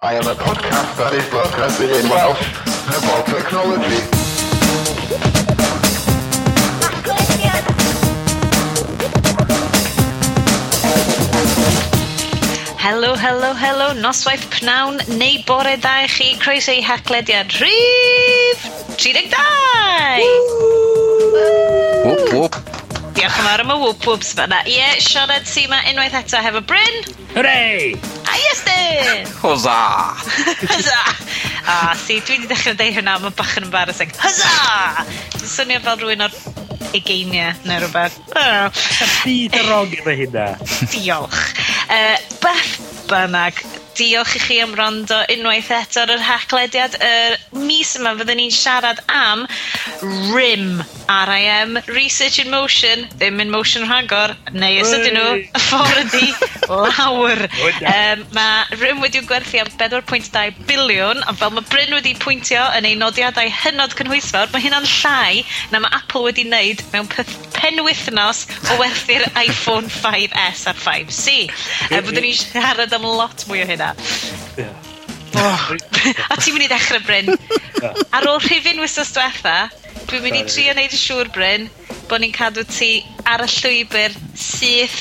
I am a podcast that is broadcasting in Welsh about technology. Helo, helo, helo, noswaith pnawn neu bore da i chi croeso i haclediad rhif 32! Wwp, wwp. Diolch yn fawr am y wwp wwps fanna. Ie, yeah, Sioned Seema unwaith eto hefo Bryn. Hooray! Hwza! Huzza! A si, dwi wedi dechrau dweud hynna, mae bach yn embarrassing. Huzza! Dwi'n swnio fel rhywun o'r egeiniau neu rhywbeth. Byd y rog efo hynna. Diolch. Uh, Beth bynnag, diolch i chi am rondo unwaith eto ar yr hachlediad. Y mis yma fyddwn ni'n siarad am RIM R.I.M. Research in Motion, ddim in motion rhagor, neu os ydyn nhw, y ffordd ydi lawr. um, mae Rym wedi'w gwerthu am 4.2 biliwn, ond fel mae Bryn wedi pwyntio yn ei nodiadau hynod cynhwysfawr, mae hynna'n llai na mae Apple wedi wneud mewn penwythnos o werthu'r iPhone 5S a'r 5C. Um, Byddwn ni'n siarad am lot mwy o hynna. Yeah. Oh. a ti'n mynd i ddechrau, Bryn. Ar ôl rhifin wysos diwetha, Dwi'n mynd i trio wneud y siŵr, Bryn, bod ni'n cadw ti ar y llwybr syth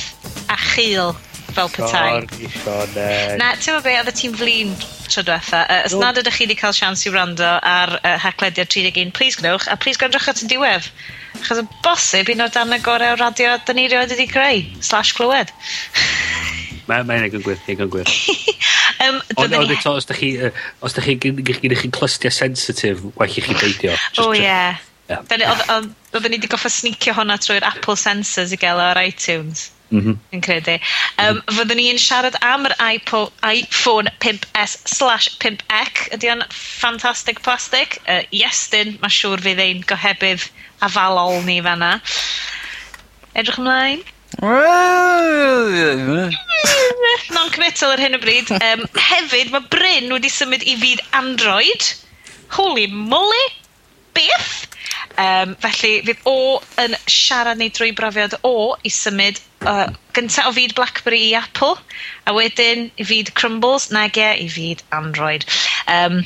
a chyl fel petai. Sorry, Sioneg. Na, ti'n meddwl be, oedd ti'n flin tro diwetha. Uh, os no. nad ydych chi wedi cael sians i wrando ar uh, haclediad 31, please gnewch, a please gwrandwch at y diwedd. Achos yn bosib un o dan y gorau o radio da ni rioed wedi greu, slash clywed. Mae'n ma gynwyr, mae'n gynwyr. um, Ond ni... eto, os da chi, os da chi, gynnych chi'n clystiau sensitif, well i chi beidio. O, oh, ie. Yeah. Oedden ni wedi goffa sneakio hwnna trwy'r Apple Sensors i gael o'r iTunes. Mm -hmm. Yn credu. Um, fyddwn ni'n siarad am yr iPhone 5S slash 5C. Ydy o'n ffantastig plastig? Uh, Iestyn, mae siŵr fydd ein gohebydd afalol ni fanna. Edrych ymlaen. Non-committal ar hyn o bryd. Um, hefyd, mae Bryn wedi symud i fyd Android. Holy moly! beth. Um, felly fydd o yn siarad neu drwy brofiad o i symud uh, gynta o fyd Blackberry i Apple, a wedyn i fyd Crumbles, nag e, i fyd Android. Um,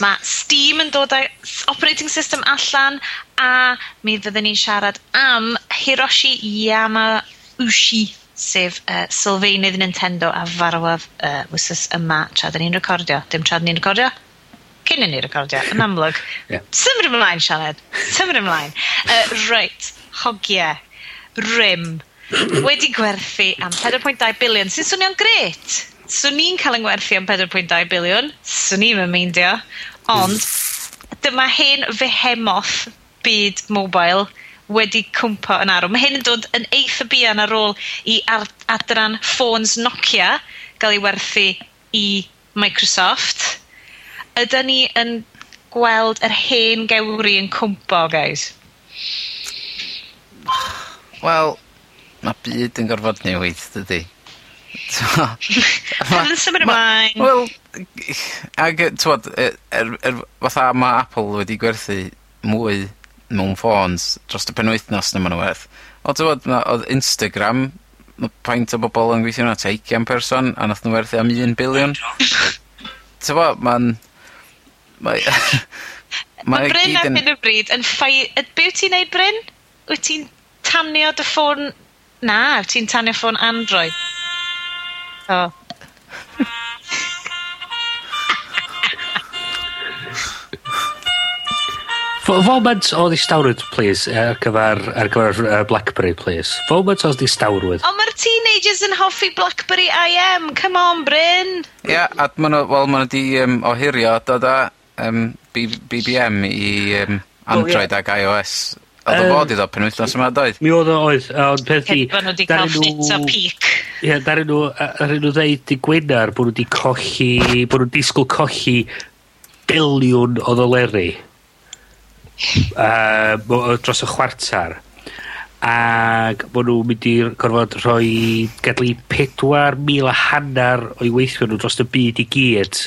Mae Steam yn dod â s- operating system allan, a mi fyddwn ni'n siarad am Hiroshi Yamauchi sef uh, sylfaenydd Nintendo a farwodd uh, wsos yma tra 'dan ni'n recordio. Dim tra 'dan ni'n recordio, cyn i ni recordio, yn amlwg. yeah. Symud ymlaen, Sianed. Symud ymlaen. Uh, right, hogiau, rim, wedi gwerthu am 4.2 biliwn, sy'n swnio'n gret. Swn i'n cael yng ngwerthu am 4.2 biliwn, swn i'n meindio, ond dyma hyn fehemoth byd mobile wedi cwmpo yn arw. Mae hyn yn dod yn eitha bian ar ôl i adran ffôns Nokia gael ei werthu i Microsoft ydy ni yn gweld yr hen gewri yn cwmpo, guys? Wel, mae byd yn gorfod newid, dydy? Yn symud ymlaen. Wel, ag, twod, er, er, fatha mae Apple wedi gwerthu mwy mewn ffôns dros y penwythnos na maen nhw werth. O, tywod, oedd Instagram, paint o bobl yn gweithio yna, teigian person, a nath nhw werthu am 1 biliwn. Tywod, mae'n... Mae... mae Bryn ar hyn o bryd yn ffai... Be wyt ti'n neud, Bryn? Wyt ti'n tanio dy ffôn... Na, wyt ti'n tanio ffôn Android. O. Oh. Foment o ddistawrwydd, please, ar gyfer, ar gyfer uh, Blackberry, please. Foment o ddistawrwydd. O, mae'r teenagers yn hoffi Blackberry IM. Come on, Bryn. Ia, yeah, a maen nhw, wel, maen nhw di um, ohirio, dod a yym Bee Bee Bee Em i yym Android ag iOS. Odd o fod i ddod penwythnos yma doedd? Mi oedd o oedd a ond peth 'di... bo' nhw wedi cael ffit o peak. Ie ddaru nhw yy aru ddeud i Gwynar bod nhw wedi colli bod nhw'n disgwyl colli biliwn o ddoleri uh, dros y chwarter ac bod nhw'n mynd i gorfod rhoi gadlu 4,000 a hanner o'i weithio nhw dros y byd i gyd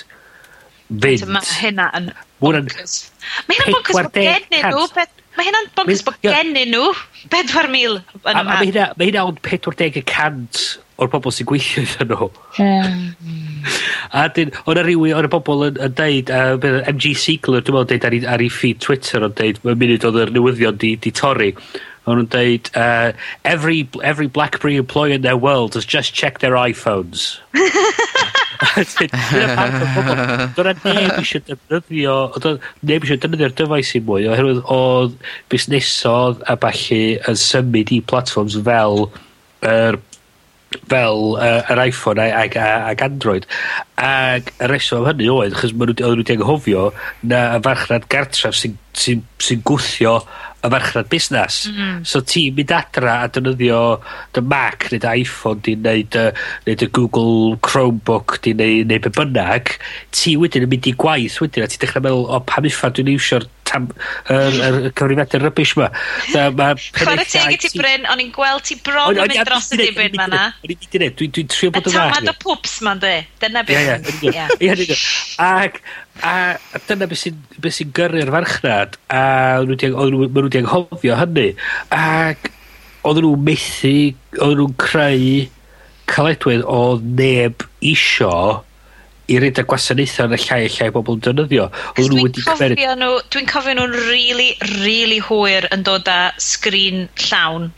fynd. Mae hynna yn bonkers. Mae hynna'n bonkers bod gennyn nhw. Mae hynna'n bonkers bod gennyn nhw 4,000 yn yma. Mae hynna, mae hynna ond 40% o'r bobl sy'n gweithio iddyn nhw. a dyn, o'n rhywun, o'n y bobl yn, yn deud, uh, MG Seagler, dwi'n meddwl, deud ar ei, ar ei feed Twitter, o'n deud, mae'n munud oedd yr newyddion di, di torri ma' nhw'n deud uh, every every BlackBerry employee in their world has just checked their iPhones. Dyna neb eisiau defnyddio, do'dd neb eisiau defnyddio'r dyfais i mwy oherwydd oedd busnesodd a ballu yn symud i platforms fel yr fel yy yr iPhone ag, ag ag Android. Ag y reswm am hynny oedd achos maen nhw 'di oedden nw anghofio na y farchnad gartref sy'n sy, sy gwthio y farchnad busnas. Hmm. So ti'n mynd adra a defnyddio dy Mac neu dy Iphone di neud y, neu dy Google Chromebook di neud, neud be bynnag, ti wedyn yn mynd i gwaith wedyn a ti dechrau meddwl o pam iffa dwi'n iwsio'r tam, yr, yr cyfrifiadur rybys yma. Chwarae teg i ti Bryn, o'n i'n gweld ti bron yn mynd dros y dibyn ma na. O'n mynd i dwi'n trio bod yn fach. Y tamad o pwps ma'n di, dyna beth Ie, ie, ie. Ac, a, a dyna beth sy'n be sy gyrru'r farchnad, a nhw wedi, ma' nhw wedi anghofio hynny. Ac, oedden nhw methu, oedden nhw'n creu caledwedd o neb isio i reid y gwasanaethau yn y llai a llai bobl yn defnyddio. Dwi'n cofio nhw, dwi'n cofio nhw'n really, really hwyr yn dod â sgrin llawn.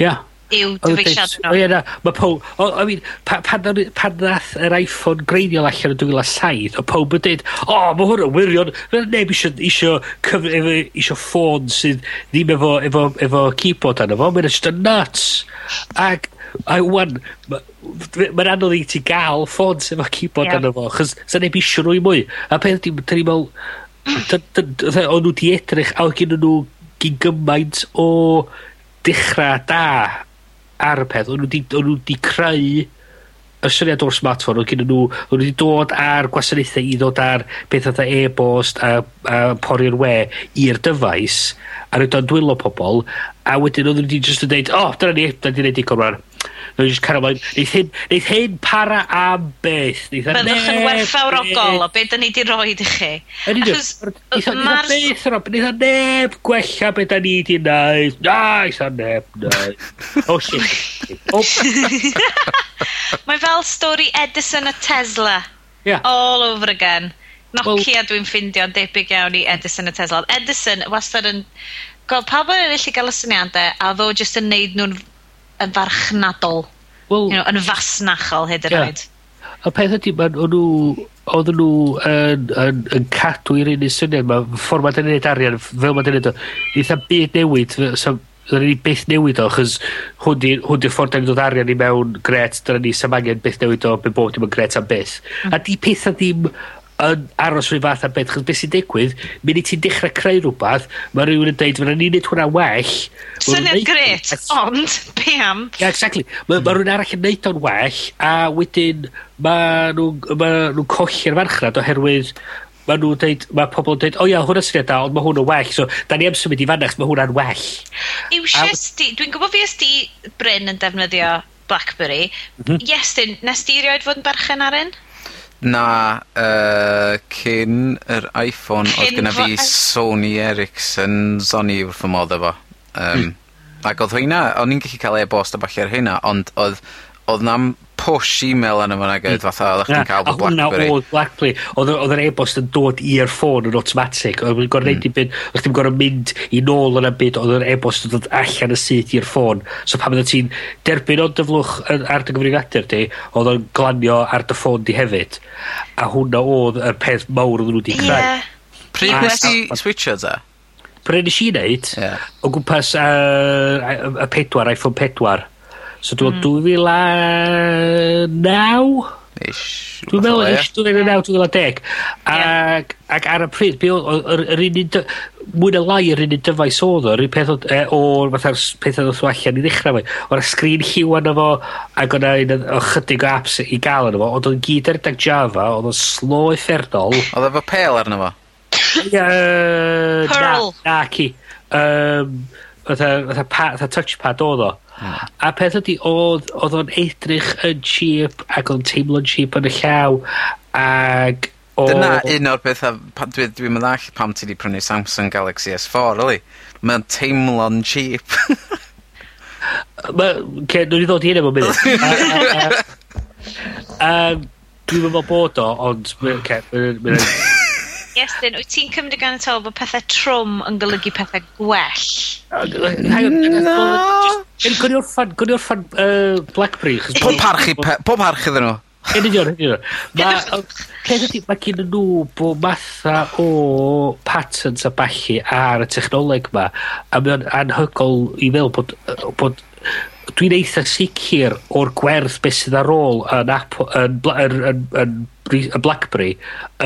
Ia. Yeah yw dyfeisiad nhw. O ie na, mae pob... I mean, pan, pan, pan nath yr iPhone greiddiol allan yn 2007, o pob yn dweud, o, oh, mae hwn yn wirion, fel neb isio, isio, cyf, efo, isio ffôn sydd ddim efo, efo, efo keyboard arno fo, mae'n just yn nuts. Ac, I wan, mae'n ma anodd i ti gael ffôn sydd efo keyboard yeah. arno fo, chos sa neb isio nhw i mwy. A peth ddim, dyn ni'n meddwl, o'n nhw di edrych, a oedd gen nhw gyn gymaint o dechrau da ar y peth. O'n nhw 'di o'n nhw 'di creu y syniad o'r smartphone O'n nhw, o'n nw 'di dod ar gwasanaethau i ddod ar beth oedd e-bost a, a porri'r we i'r dyfais a roid o'n dwylo pobl a wedyn oedd nhw wedi just yn dweud o dyna ni dyna ni 'di neud digon rŵan. Mae jyst cario mlaen. Neith hyn, neith hyn para am beth. Byddwch yn werthfawrogol o be da ni di roed i chi. Yn union. Neith o'n beth yn neith o'n neb gwella beth da ni di wneud. Na, neith o'n neb wneud. O oh, shit. Mae fel stori Edison a Tesla. Yeah. All over again. Nokia dwi'n ffindio debyg iawn i Edison a Tesla. Edison wastad yn... Gweld pawb yn ennill i gael y syniadau a ddo jyst yn neud nhw'n yn farchnadol. Well, you know, yn fasnachol hyd yn yeah. oed. Y peth ydy, maen nhw, oedden nhw yn, yn, yn cadw i'r un syniad yma, ffordd mae'n gwneud arian, fel mae'n gwneud o, eitha byd newid, Dyna ni beth newid o, chys hwn di'r ffordd da ni'n dod arian i mewn gret, dyna ni sam angen beth newid o, be bod dim yn gret am beth. Mm. A hmm. di pethau ddim yn aros rhywun fath ar beth, chos beth sy'n digwydd, mynd i ti'n dechrau creu rhywbeth, mae rhywun yn deud, mae'n ni'n neud hwnna well. Syniad gret, ond, pe am? Yeah, exactly. Mae mm. ma rhywun arall yn neud o'n well, a wedyn mae nhw'n ma nhw colli'r farchnad oherwydd mae nhw'n deud, mae pobl yn deud, o oh, ia, hwnna syniad da, ond mae hwn yn well. So, da ni am symud i fannach, mae hwnna'n well. Yw siesti, dwi'n gwybod fi ysdi Bryn yn defnyddio Blackberry. Mm -hmm. Iestyn, nes di rioed fod yn berchen ar un? Na uh, cyn yr Iphone... Cyn fy I-... ...odd gynna fi Sony Ericssons o'n wrth y modd efo Um, Hmm. ...ag odd rheina o'n i'n gallu cael e-bost a ballu ar hynna, ond oedd, oedd na'm push e-mail yna fyna gyd fatha oedd chdi'n cael o Blackberry. A hwnna oedd Blackberry. Oedd yr e-bost yn dod i'r ffôn yn automatic. Oedd yn gorau neud mm. i byd, oedd ti'n gorau mynd i nôl yn y byd, oedd yr e-bost yn dod allan y syth i'r ffôn. So pan oedd ti'n derbyn o'n dyflwch ar dy gyfrifiadur di, oedd o'n glanio ar dy ffôn di hefyd. A hwnna oedd y peth mawr oedd nhw wedi creu. Yeah. Pryd nes ti switcho ta? Pryd nes i wneud, yeah. o gwmpas y pedwar, iPhone pedwar. So dwi'n me'wl dwy fil? Ish. Dwi'n meddwl ish dwy fil a naw dwy fil ar y pryd be' odd o- yr yr un dy- mwy na lai yr un un dyfais oedd o yr un peth odd e, o'r fatha'r s- petha ddoth allan i ddechrau fe, o'r sgrin lliw arno fo ac o' 'na un o chydig o apps i gael arno fo ond o'n gyd ar dag Java oedd o'n slo effernol. Oedd efo pel arno fo? Ie yy... Perl. Na naci. Yym fatha fatha pa- fatha touchpad oedd o. A peth ydy, oedd, oedd o'n edrych yn cheap ac o'n teimlo'n cheap yn y llaw ac... o... Dyna un o'r petha pan dwi dwi'n mynd all pam ti wedi prynu Samsung Galaxy S4 really. Mae'n teimlo'n cheap. Mae... Cyn, nhw'n i ddod i hynny mewn munud. Dwi'n meddwl bod o, ond... Cyn, Iestyn, wyt ti'n cymryd gan y tol bod pethau trwm yn golygu pethau gwell? No! Gwni o'r ffan, gwni o'r ffan Blackberry. Pob parch iddyn nhw. Yn union, yn union. Mae gen nhw bod matha o patents a balli ar y technoleg ma, a mae'n anhygol i fel bod, bod dwi'n eitha sicr o'r gwerth beth sydd ar ôl yn, Apple, yn, yn, yn, yn y BlackBerry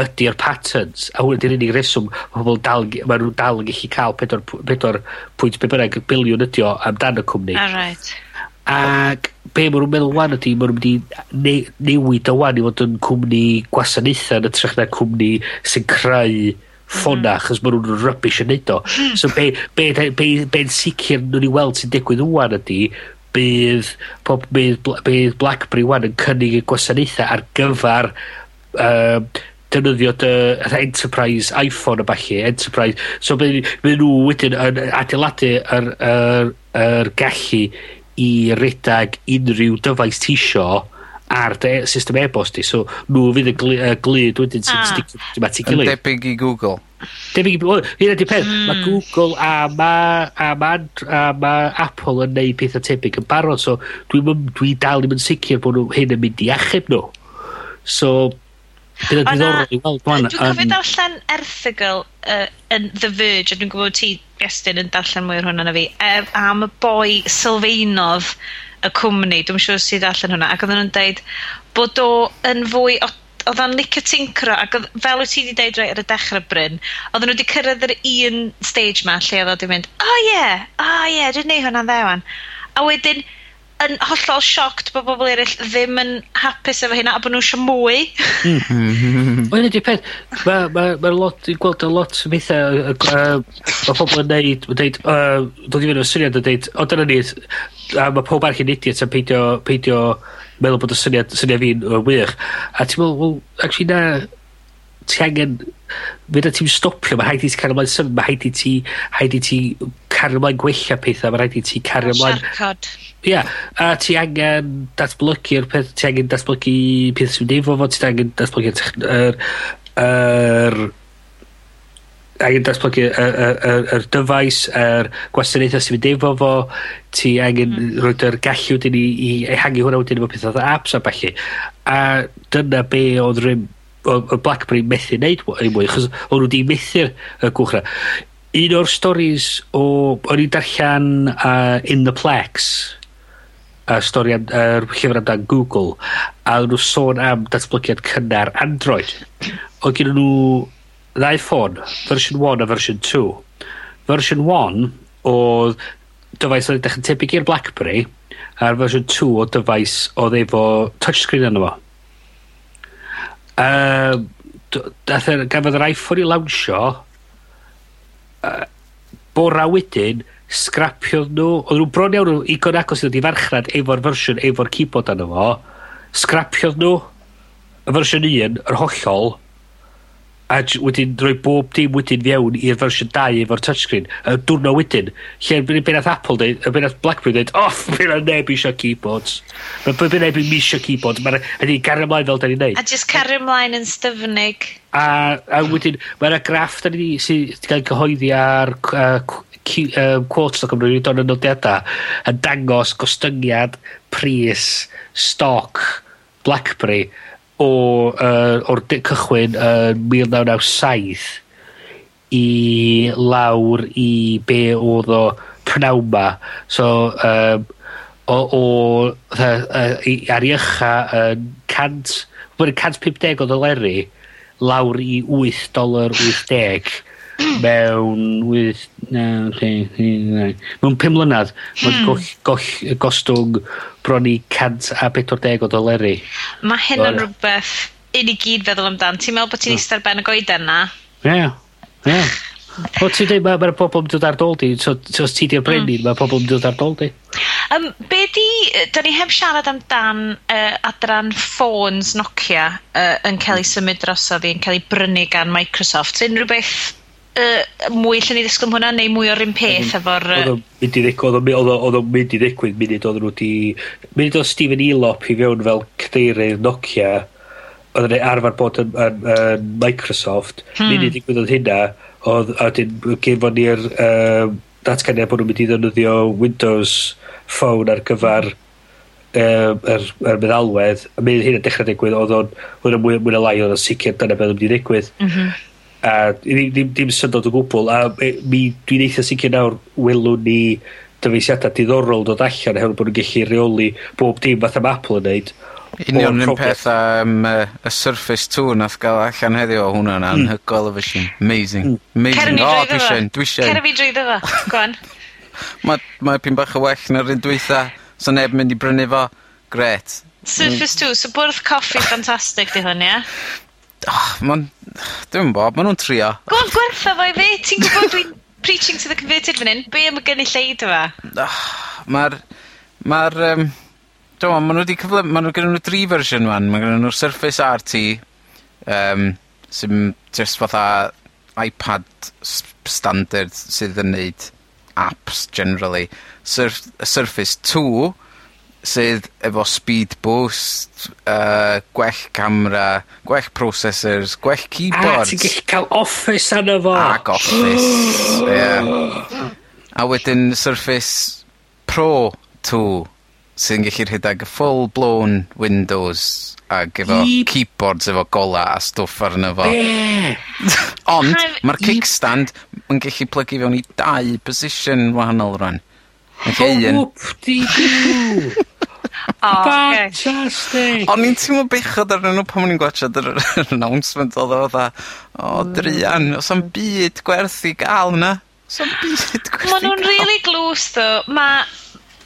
ydy'r patents A hwn ydy'r unig reswm mae pobl dal, mae nhw dal yn gallu cael 4.4 bynnag biliwn ydi o amdan y cwmni. All right. Ac be maen nhw'n meddwl wan ydy, maen nhw'n mynd i ne, newid o wan i fod yn cwmni gwasanaethau yn y trech na cwmni sy'n creu ffona, mm. chos maen nhw'n rybys yn neud o. Hmm. so be, be, be, be, be'n sicr nhw'n i weld sy'n digwydd wan ydy, bydd, pob, bydd, bydd BlackBerry wan yn cynnig y gwasanaethau ar gyfer uh, defnyddio dy fatha enterprise Iphone a ballu enterprise so bydd by' nw wedyn yn adeiladu yr yr yr gallu i redag unrhyw dyfais tisio ar dy e- system e-bost di so nhw fydd y gly- yy glud wedyn sy'n ah. sticio at ei gilydd. Debyg i Google. Debyg i Google. Hyn di peth. Mae hmm. Google a ma, a ma, a ma Apple yn neud pethau tebyg yn barod so dwi'n dwi dal ddim yn sicr bod nhw hyn yn mynd i achub nhw. So Bydd yn ddiddorol i weld rwan. Dwi'n cofio darllen erthigol uh, yn The Verge, a dwi'n gwybod ti, Iestyn, yn darllen mwy o'r hwnna na fi, um, am y boi sylfaenodd y cwmni, dwi'n siŵr sydd darllen hwnna, ac oedden nhw'n deud bod o yn fwy o oedd o'n licio tincro, ac oedd, fel wyt ti wedi deud reit ar y dechrau bryn, oedden nhw wedi cyrraedd yr un stage ma lle oedd o wedi mynd, o oh, ie, yeah, o oh, ie, yeah, dwi'n neud hwnna'n ddewan. A wedyn, yn hollol sioct bod bobl eraill ddim yn hapus efo hynna a bod nhw eisiau mwy. Mhm. Wel, ydy peth, mae ma, ma lot, dwi'n gweld lot o bethau, mae pobl yn neud, yn deud, dod i fynd o'r syniad yn deud, o dyna ni, a mae pob arch yn idiot yn peidio, peidio meddwl bod y syniad, syniad fi'n wych. A ti'n meddwl, well, actually na, ti angen, fydd ti'n stopio, mae haid i ti cario ymlaen symud, mae haid i ti, haid i ti cario ymlaen gwella pethau, mae haid i ti cario ymlaen... Siarcod. Ia, yeah. a ti angen datblygu'r peth, ti angen datblygu peth sy'n efo fo, ti angen datblygu'r... Er, er, angen datblygu y, y, y, y dyfais, yr gwasanaethau sy'n mynd efo fo, ti angen mm. roed yr gallu wedyn i, i ehangu hwnna wedyn efo pethau apps a falle. A dyna be oedd rhywun odd odd BlackBerry methu neud mo- mwy achos o'n nhw wedi methu'r y gwch 'na. Un o'r storis o o'n i'n darllen uh, In the Plex y stori am yr llyfr amdan Google a o'n nhw sôn am datblygiad cynnar Android. Oedd gyda nhw ddau ffôn, version 1 a version 2. Version 1 oedd dyfais oedd edrych yn tebyg i'r Blackberry, a'r version 2 o dyfais oedd efo touchscreen arno fo. Yym dath yr gafodd yr Iphone 'i lawnsio yy bora wedyn scrapiodd nhw oedd nhw bron iawn i igon agos i ddod i farchnad efo'r fersiwn efo'r keyboard arno fo. scrapiodd nhw y fersiwn un yr hollol a wedyn rhoi bob dim wedyn fewn i'r fersiwn 2 efo'r touchscreen y dwrno wedyn lle by' be' nath Apple dweud a be' nath Blackberry dweud off oh, by' 'na neb eisiau keyboards ma' by' neb eisiau keyboards mae'n rai' hynny gario mlaen fel da ni'n neud. A just cario ymlaen yn styfnig. A a wedyn ma' 'na graff da ni sy 'di ga'l cyhoeddi ar uh, quotes o yy Quartz.com yn nodiadau yn dangos gostyngiad pris stoc Blackberry o uh, o'r de- cychwyn yn mil naw naw saith i lawr i be' oedd o prynawn 'ma. So um, o- o fatha uh, i ar 'i yn cant, wel yn cant o ddoleri lawr i 8 dolar 80 mewn wyth, naw, lle, mewn pum mlynadd, mae'n hmm. goll, goll, gostwng bron i cant a bedwar deg o doleri. Mae hyn yn rhywbeth i ni gyd feddwl amdan. Ti'n meddwl bod ti'n hmm. eistedd ben y goeden na? Ie, ie. O, ti'n dweud, mae'r ma bobl yn dod ar dol di. So, os ti di'r brenin, mm. mae'r pobl yn dod ar dol di. Um, be di, da ni heb siarad amdan uh, adran ffôns Nokia uh, yn cael ei symud drosodd i, yn cael ei brynu gan Microsoft. Unrhyw beth uh, mwy lle ni ddisgwyl hwnna, neu mwy o'r un peth efo'r... Mynd i ddigwydd, oedd o'n mynd i ddigwydd munud oedd nhw wedi... Munud oedd Stephen Elop i fewn fel cadeirydd Nokia, oedd yn arfer bod yn, yn, yn Microsoft, hmm. munud i ddigwydd oedd hynna, oedd a dyn gefon ni'r uh, datganiad bod nhw'n mynd i ddefnyddio Windows Phone ar gyfer um, yr, yr meddalwedd, a mynd hyn yn dechrau digwydd, oedd o'n, oedd o'n mwy, mwy na lai, oedd o'n sicr dyna beth oedd yn mynd i ddigwydd. Mm -hmm A ddim, ddim, ddim syndod o gwbl A e, mi, dwi'n eitha sicr nawr welwn ni dyfeisiadau diddorol dod allan hefyd bod nhw'n gallu reoli bob dim fath am Apple yn neud. Union un peth am uh, y Surface 2 nath gael allan heddiw o hwnna na, anhygol mm. y fysiwn. Amazing. Mm. Amazing. O, dwi eisiau, dwi eisiau. Cer fi drwy fo, gwan. Mae ma pyn bach y well na'r un dweitha. so neb mynd i brynu fo. Gret. Surface 2, so bwrdd coffi ffantastig di hwn, ia? Yeah? Ah, ma'n, Dwi'n yn 'bo, ma' nw'n trio. Go on gwertha fo i fi. Ti'n gwybod dwi'n preaching to the converted fan hyn. Be am y gynulleid yma? Oh, Ma'r, ma'r Um, d'mo' ma' nhw wedi cyfle... ma' nhw gennyn nhw dri fersiwn 'wan. Ma' gennyn nw'r Surface RT um, sy'n just fatha iPad standard sydd yn neud apps generally. Surf- Surface 2, sydd efo speed boost, uh, gwell camera, gwell processors, gwell keyboards. A ti'n gallu cael office arno fo. Ac office, ie. yeah. A wedyn Surface Pro 2 sy'n gallu rhedeg full blown Windows ag efo I... keyboards efo gola a stwff arno fo. Ond mae'r kickstand yn gallu plygu fewn i dau position wahanol rwan. Hwp di diw! O oce. Fantastic! O'n i'n teimlo bechod arnyn nhw pan o'n i'n gwachod yr announcement oedd o fatha o mm. Drian, os am byd gwerth 'i ga'l na. am byd gwerth 'i ga'l. nhw'n nw'n rili dlws ddo. Ma'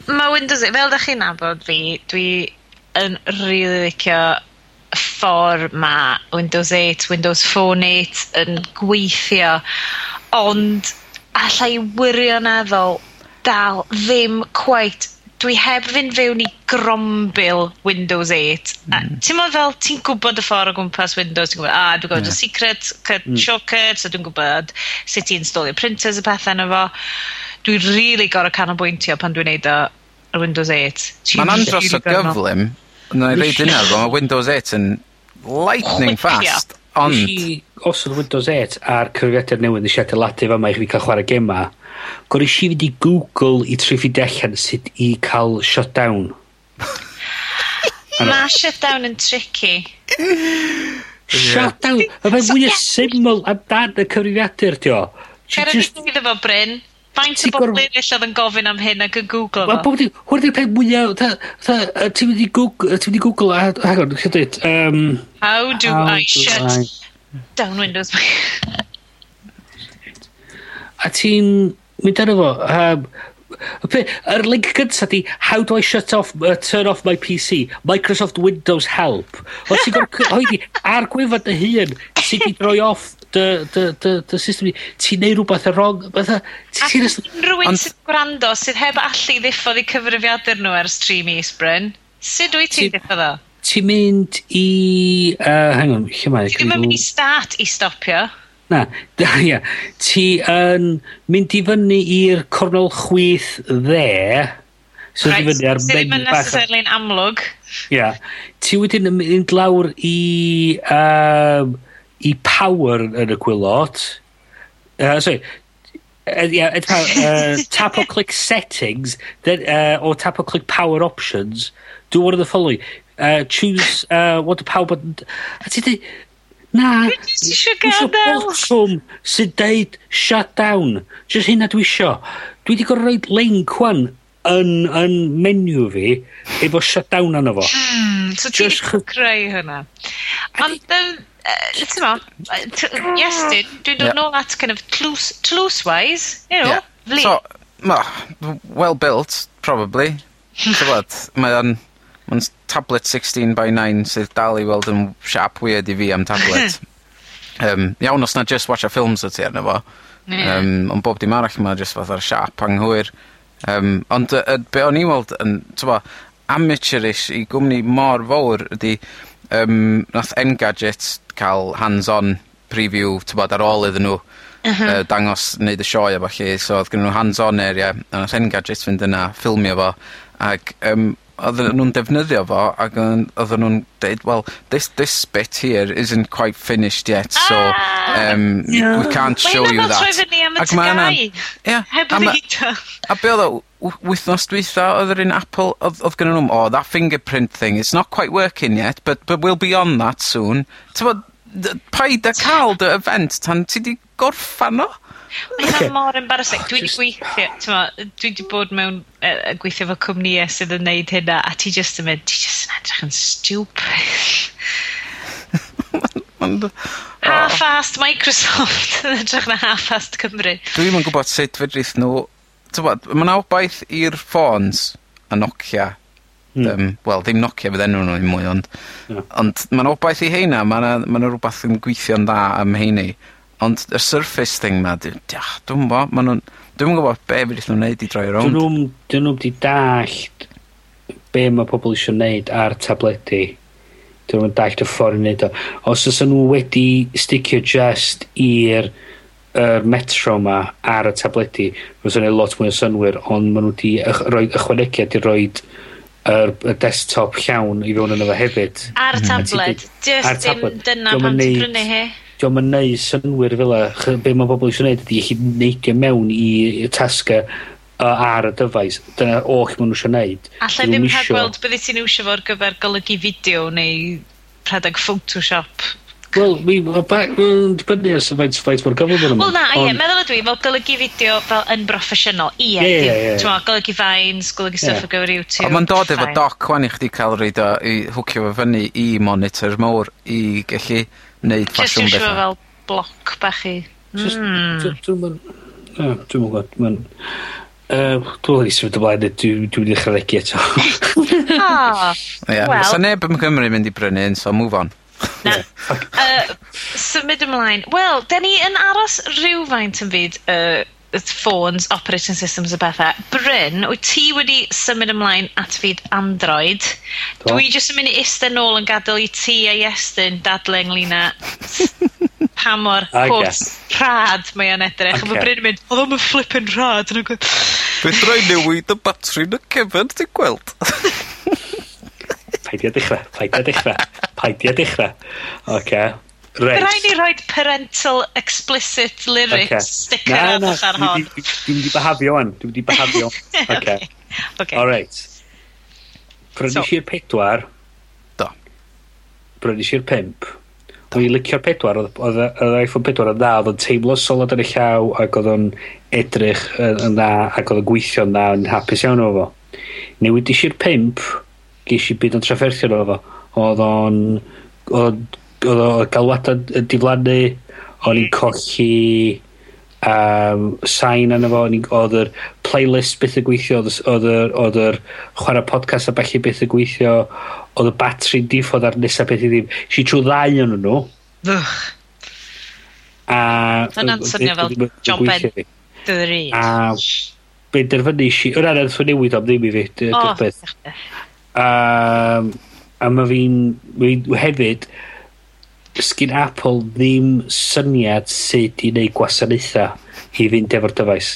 ma' Windows fel 'dach chi'n nabod fi, dwi yn rili licio y ffor ma' Windows 8, Windows Phone 8 yn gweithio, ond allai wirioneddol dal ddim cweit dwi heb fynd fewn i grombil Windows 8. Mm. Ti'n meddwl fel, ti'n gwybod y ffordd o gwmpas Windows, ti'n gwybod, a, ah, dwi'n gwybod yeah. y secret, cut, mm. shortcut, so dwi'n gwybod sut i installio printers y pethau yna fo. Dwi'n really gorau canolbwyntio pan dwi'n neud o ar Windows 8. Mae'n andros o gyflym, na i reid yna, mae Windows 8 yn lightning fast Ond... Nes i osod Windows 8 ar cyfrifiadur newydd nes i adeiladu fan 'ma i chi cael chwarae gema. Gwel ish i fynd i Google i trio ffindio allan sut i cael shutdown. Mae shutdown yn tricky. Shutdown! Y peth mwya syml amdan y cyfrifiadur ti o. Cer a ni iddo fo Bryn. Faint o bobl eraill oedd yn gofyn am hyn ac yn Google fo? Bob dim, hwn di'r peth mwyaf, ti'n mynd i Google, ti'n mynd i Google, hang on, chi'n dweud, um, How do how I do shut I... down Windows? a ti'n mynd arno fo, um, Yr link gyntaf di, how do I shut off, uh, turn off my PC? Microsoft Windows help. Os ti'n gorfod cyhoeddi ar gwefan dy hun, sydd i droi off dy, dy, dy, dy system ni, ti'n neud rhywbeth y wrong, fatha, ti'n... Rwy'n sydd gwrando sydd heb allu ddiffodd i cyfrifiadur nhw ar stream is, Bryn. Sut wyt ti'n ddiffodd o? Ti'n mynd i... Uh, hang on, lle mae... Ti'n mynd i start i stopio? Na, da, ia. Ti yn mynd i fyny i'r cornol chwyth dde, So right, fyny ar menu bach. Sydd necessarily yn amlwg. Ia. Yeah. Ti wedyn yn mynd lawr i... Um, i power yn y gwilod, Uh, sorry, uh, yeah, uh, tap or click settings then uh or tap or click power options. Do one of the following. Uh choose uh what the power button a ti di na Dwi isio gadel. botwm sy'n deud shut down. Just hynna dwi isio. Dwi 'di gorau roid link 'wan yn yn menu fi efo shut down arno fo. Hmm so ti 'di creu hynna Ond uh, ti'n mo, yes, dwi'n dod nôl at kind of tlws wise, you know, yeah. So, ma, well built, probably. what mae o'n tablet 16 by 9 sydd dal i weld yn siap weird i fi am tablet. um, iawn os na just watch a films o ti arno fo. Yeah. Um, ond bob dim arall mae just fath o'r siap anghywir. Um, ond uh, be o'n i weld yn, amateurish i gwmni mor fawr ydy um, nath Engadget cael hands on preview t'bod ar ôl iddyn nhw... M-hm. ...yy dangos wneud y sioe a ballu so oedd gen nhw hands on area a nath Engadget fynd yna ffilmio fo ac um, odden nhw'n defnyddio fo ac o'n odden nw'n deud well, this this bit here isn't quite finished yet so um we can't show you that. Ac ma' ynna'n... Ia. Heb a be' odd o w- wythnos dwytha oedd yr un Apple oedd odd gennyn nw'm o that fingerprint thing it's not quite working yet but but we'll be on that soon. Ti'n bod, paid a cael dy event tan ti 'di gorffan o. Mae hynna mor embarrassing. Dwi 'di gweithio t'mo' dwi wedi bod mewn uh, gweithio efo cwmnïau sydd yn neud hynna a ti just yn mynd ti just yn edrych yn stupid. Ond... Half-assed Microsoft yn edrych na half-assed Cymru. Dwi'm yn gwybod sut fedrith nhw t'wbod, mae yna wbaith i'r ffôns, a Nokia, Mm. Um, wel ddim Nokia fydd enw nw ddim mwy ond... Ie. ...ond mae yna wbaeth i heina mae yna, ma' yna rhywbeth yn gwithio'n dda am heini, ond y Surface thing 'ma dwi'n diach, dw'm 'bo ma' nhw'n... Dwi'n gwybod be' fedrith nhw'n neud i droi rownd. 'Dyn nw'm 'dyn nw'm 'di dallt be' mae pobl eisiau gwneud ar tabledi. 'Dyn nhw'n dallt y ffordd i wneud o. Os fysa nhw wedi sticio just i'r yr Metro 'ma ar y tabledi, fysa neud lot mwy o synwyr, ond maen nhw wedi ychwa- roid ychwanegiad i roi yr y desktop llawn i fewn yn efo hefyd. Ar mhm. y tabled. just dim dyna pan ti'n prynu hi. Diolch yn neud synwyr fel 'a. Be' mae pobl eisiau neud ydi chi neidio mewn i i tasge yy ar y dyfais. Dyna oll maen nhw eisiau neud. Alla i ddim rhagweld byddet ti'n iwsio fo'r gyfer golygu fideo neu rhedeg Photoshop. Wel, mi, ma ba- mae'n dibynnu ar faint, faint mor gyflym yn yma. Wel na, ie, meddwl ydw i, fel golygu fideo fel yn broffesiynol. Ie, Ie, ie, ie. ti'n golygu vines, golygu stuff ar gyfer YouTube. Ond mae'n dod efo fine. doc wan i chdi cael reid o i hwcio fo fyny i monitor mowr i gallu neud Jyst ffasiwn dwi'n siŵr bethau. fel bloc bach i. Just, hmm. dwi'n mynd... Dwi'n mynd gwybod, mae'n... Dwi'n mynd i symud ymlaen, neu dwi'n mynd i ddechrau eto. Ah, Ie, well. Sa neb yn Cymru mynd i brynu un, so move on. Na. uh, symud ymlaen. Wel, da ni yn aros rhywfaint yn fyd uh, ffôns, operating systems a bethau. Bryn, wyt ti wedi symud ymlaen at fyd Android? Do. Dwi jyst yn mynd i eistedd nôl yn gadael i ti a Iestyn dadle ynglyn â pa mor cwrs rhad mae o'n edrych. Okay. Mae Bryn yn mynd, oedd o'n flippin rhad. Fe droi newid y batri yn y cefn, ti'n gweld? paid i a dechrau, paid i a dechrau, paid i a dechrau. Oce. Reit. Rhaid ni rhoi parental explicit lyrics okay. sticker na, na, ar hon. Dwi'n mynd i behafio wan. Dwi'n mynd i behafio. Oce. okay. Alright. Prynu so. i'r pedwar. Do. Prynu si'r pimp. Dwi'n licio'r pedwar. Oedd yr iPhone pedwar yn dda. Oedd o'n teimlo solid yn y llaw ac oedd o'n edrych yn dda ac oedd o'n gweithio yn dda yn hapus iawn o fo. Newid i si'r Pimp ges i byd yn trafferthion efo fo. Odd o'n Oedd odd o galwada'n yn diflannu, o'n i'n colli um, sain yna fo, o'n i'n odd yr playlist byth yn gweithio, Oedd yr, odd yr chwarae podcast a bellu byth yn gweithio, Oedd y batri'n diffodd ar nesaf beth i ddim. Si trwy ddau yn nhw. Ych. A... Dyna'n swnio fel John Ben 3. A benderfynu si... Yn anodd fwy newid am ddim i fi. O, A, a mae fi'n... fi hefyd, sgyn Apple ddim syniad sut i wneud gwasanaethau i fynd efo'r dyfais.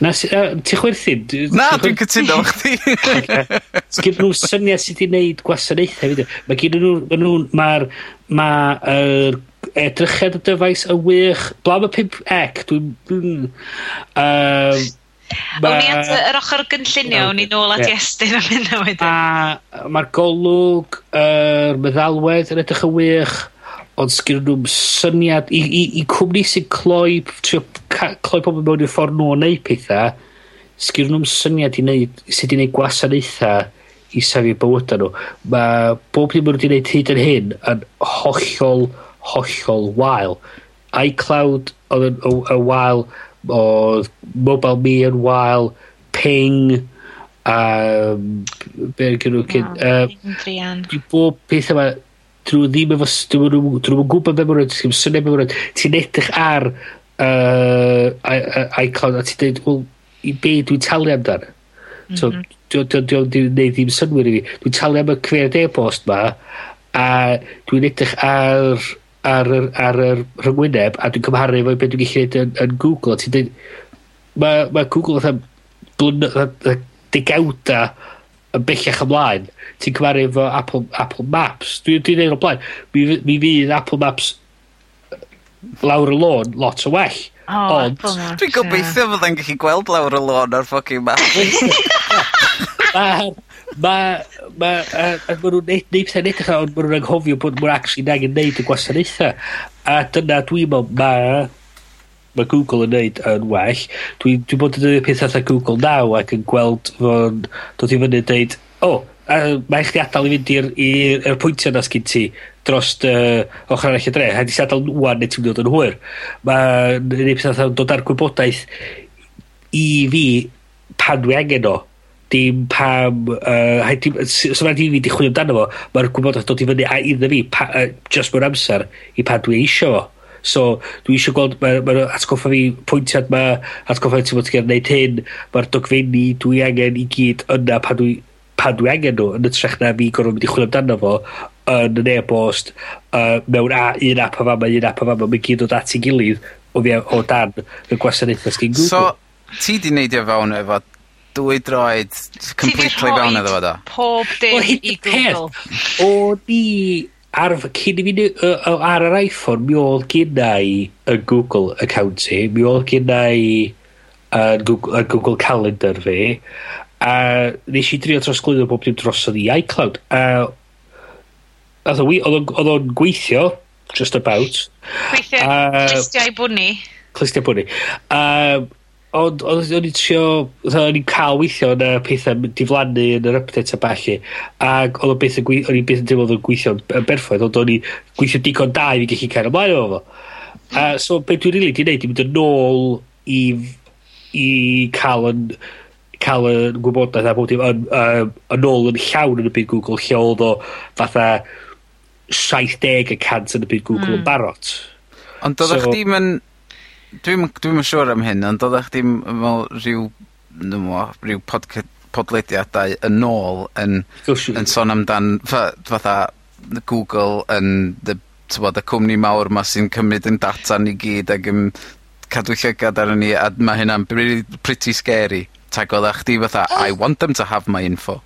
Na, uh, ti'n chwerthin? Na, dwi'n cytuno efo chdi. Sgyn nhw syniad sut i wneud gwasanaethau. Fyd. E- mae gen nhw, mae'r ma, er, edrychiad y dyfais yn wych. Blawn y 5 ec, dwi'n... Dwi, um, Ma... O'n i at yr ochr gynllunio, o'n i nôl at yeah. Iestyn am hynna wedyn. A mae'r golwg, yr er, meddalwedd yn edrych yn wych, ond sgyn nhw'n syniad i, i, i cwmni sy'n cloi, trio cloi pobl mewn i'r ffordd nhw o neud pethau, sgyn nhw'n syniad i wneud, sydd wedi neud gwasanaethau i safio bywydau nhw. Mae bob dim wedi neud hyd yn hyn yn hollol, hollol wael. iCloud oedd yn y wael oedd Mobile Me yn wael, Ping, a be' gennw cyn yy... I bob peth yma, drwy ddim efo Drwy 'dyn nw'm yn 'dyn nw'm yn gwbod be' ma' nw'n sdim syniad be' ma' nw'n... Ti'n edrych ar uh, ai- yy Icon a ti'n dweud, wel i be' dwi'n talu amdan? T'od dio- dio- dio- 'di neud ddim synwyr i fi. Dwi'n talu am y cred e-bost 'ma a dwi'n edrych ar ar yr, ar yr rhyngwyneb a dwi'n cymharu efo beth dwi'n gallu gwneud yn, yn Google. a Ti'n dweud, mae, ma Google fatha blyn, degawda yn bellach ymlaen. Ti'n cymharu efo Apple, Apple Maps. Dwi'n dwi dweud o blaen, mi, mi fydd Apple Maps lawr y lôn lot o well. Oh, ond... Dwi'n gobeithio yeah. fydda'n gallu gweld lawr y lôn ar ffocin map. ma, ma, a, a ma nhw'n neud, neud pethau'n edrych ond ma nhw'n anghofio bod nhw'n actually angen neud y gwasanaethau. A dyna dwi'n meddwl, ma, ma Google yn neud yn well. Dwi'n dwi bod yn dweud pethau fatha Google Now ac yn gweld fo'n dod i fyny yn deud, o, oh, mae chdi adael i fynd i'r pwyntio na sgyn ti dros uh, ochr arall y dre. Haid i si adael nwan neu ti'n dod yn hwyr. Mae'n neud pethau fatha dod ar gwybodaeth i fi pan dwi angen o dim pam uh, rhaid dim sy- so rhaid i fi 'di chwilio amdano fo mae'r gwybodaeth dod i fyny a iddo fi pa uh, just mewn amser i pan dwi eisiau fo. So dwi eisiau gweld mae'r ma' atgoffa fi pwyntiad 'ma atgoffa fi ti'n bod ti'n neud hyn mae'r dogfenni dwi angen i gyd yna pan dwi pan dwi angen nhw yn ytrach na fi gorfod mynd i chwilio amdano fo yn yn e-bost uh, mewn a un app o fama un app o fama mae'n gyd o at 'i gilydd o fi, o dan y gwasanaethau sgyn Google. So ti 'di neidio fewn efo dwy droed completely fewn iddo fo da. pob dim i Google. O ni fy cyn i mi ar yr iPhone, mi oedd gynna i y Google account i, mi oedd gynna i y Google, Google Calendar fi, a nes i drio trosglwyddo bob dim drosodd i iCloud, a oedd o'n gweithio, just about. Gweithio, uh, clistiau bwni. Clistiau bwni. Um, Ond oedd o'n i'n trio, oedd o'n i'n cael weithio na pethau diflannu yn yr update a balli. Ac oedd o'n beth yn gweithio, o'n i'n beth yn teimlo oedd o'n gweithio yn berffaith, ond o'n i'n gweithio digon da i fi gallu cael ymlaen efo fo. A so be dwi'n rili di wneud, i mynd yn ôl i, i cael yn, cael y gwybodaeth a bod dim yn, yn, yn ôl yn llawn yn y byd Google, lle oedd o fatha 70 y cant yn y byd Google mm. yn hmm. barot. Ond doeddach so, chdi'm yn dwi'n dwi'm siŵr am hyn, ond oeddech chdi'n fel rhyw, dwi'n mo, rhyw podca- podlediadau yn ôl yn, oh, yn sôn amdan fa- fatha Google yn the, tywod, y cwmni mawr ma sy'n cymryd yn data ni gyd ac yn cadw llygad ar ni a mae hynna'n pretty scary. Tag oeddech chdi fatha, oh. I want them to have my info.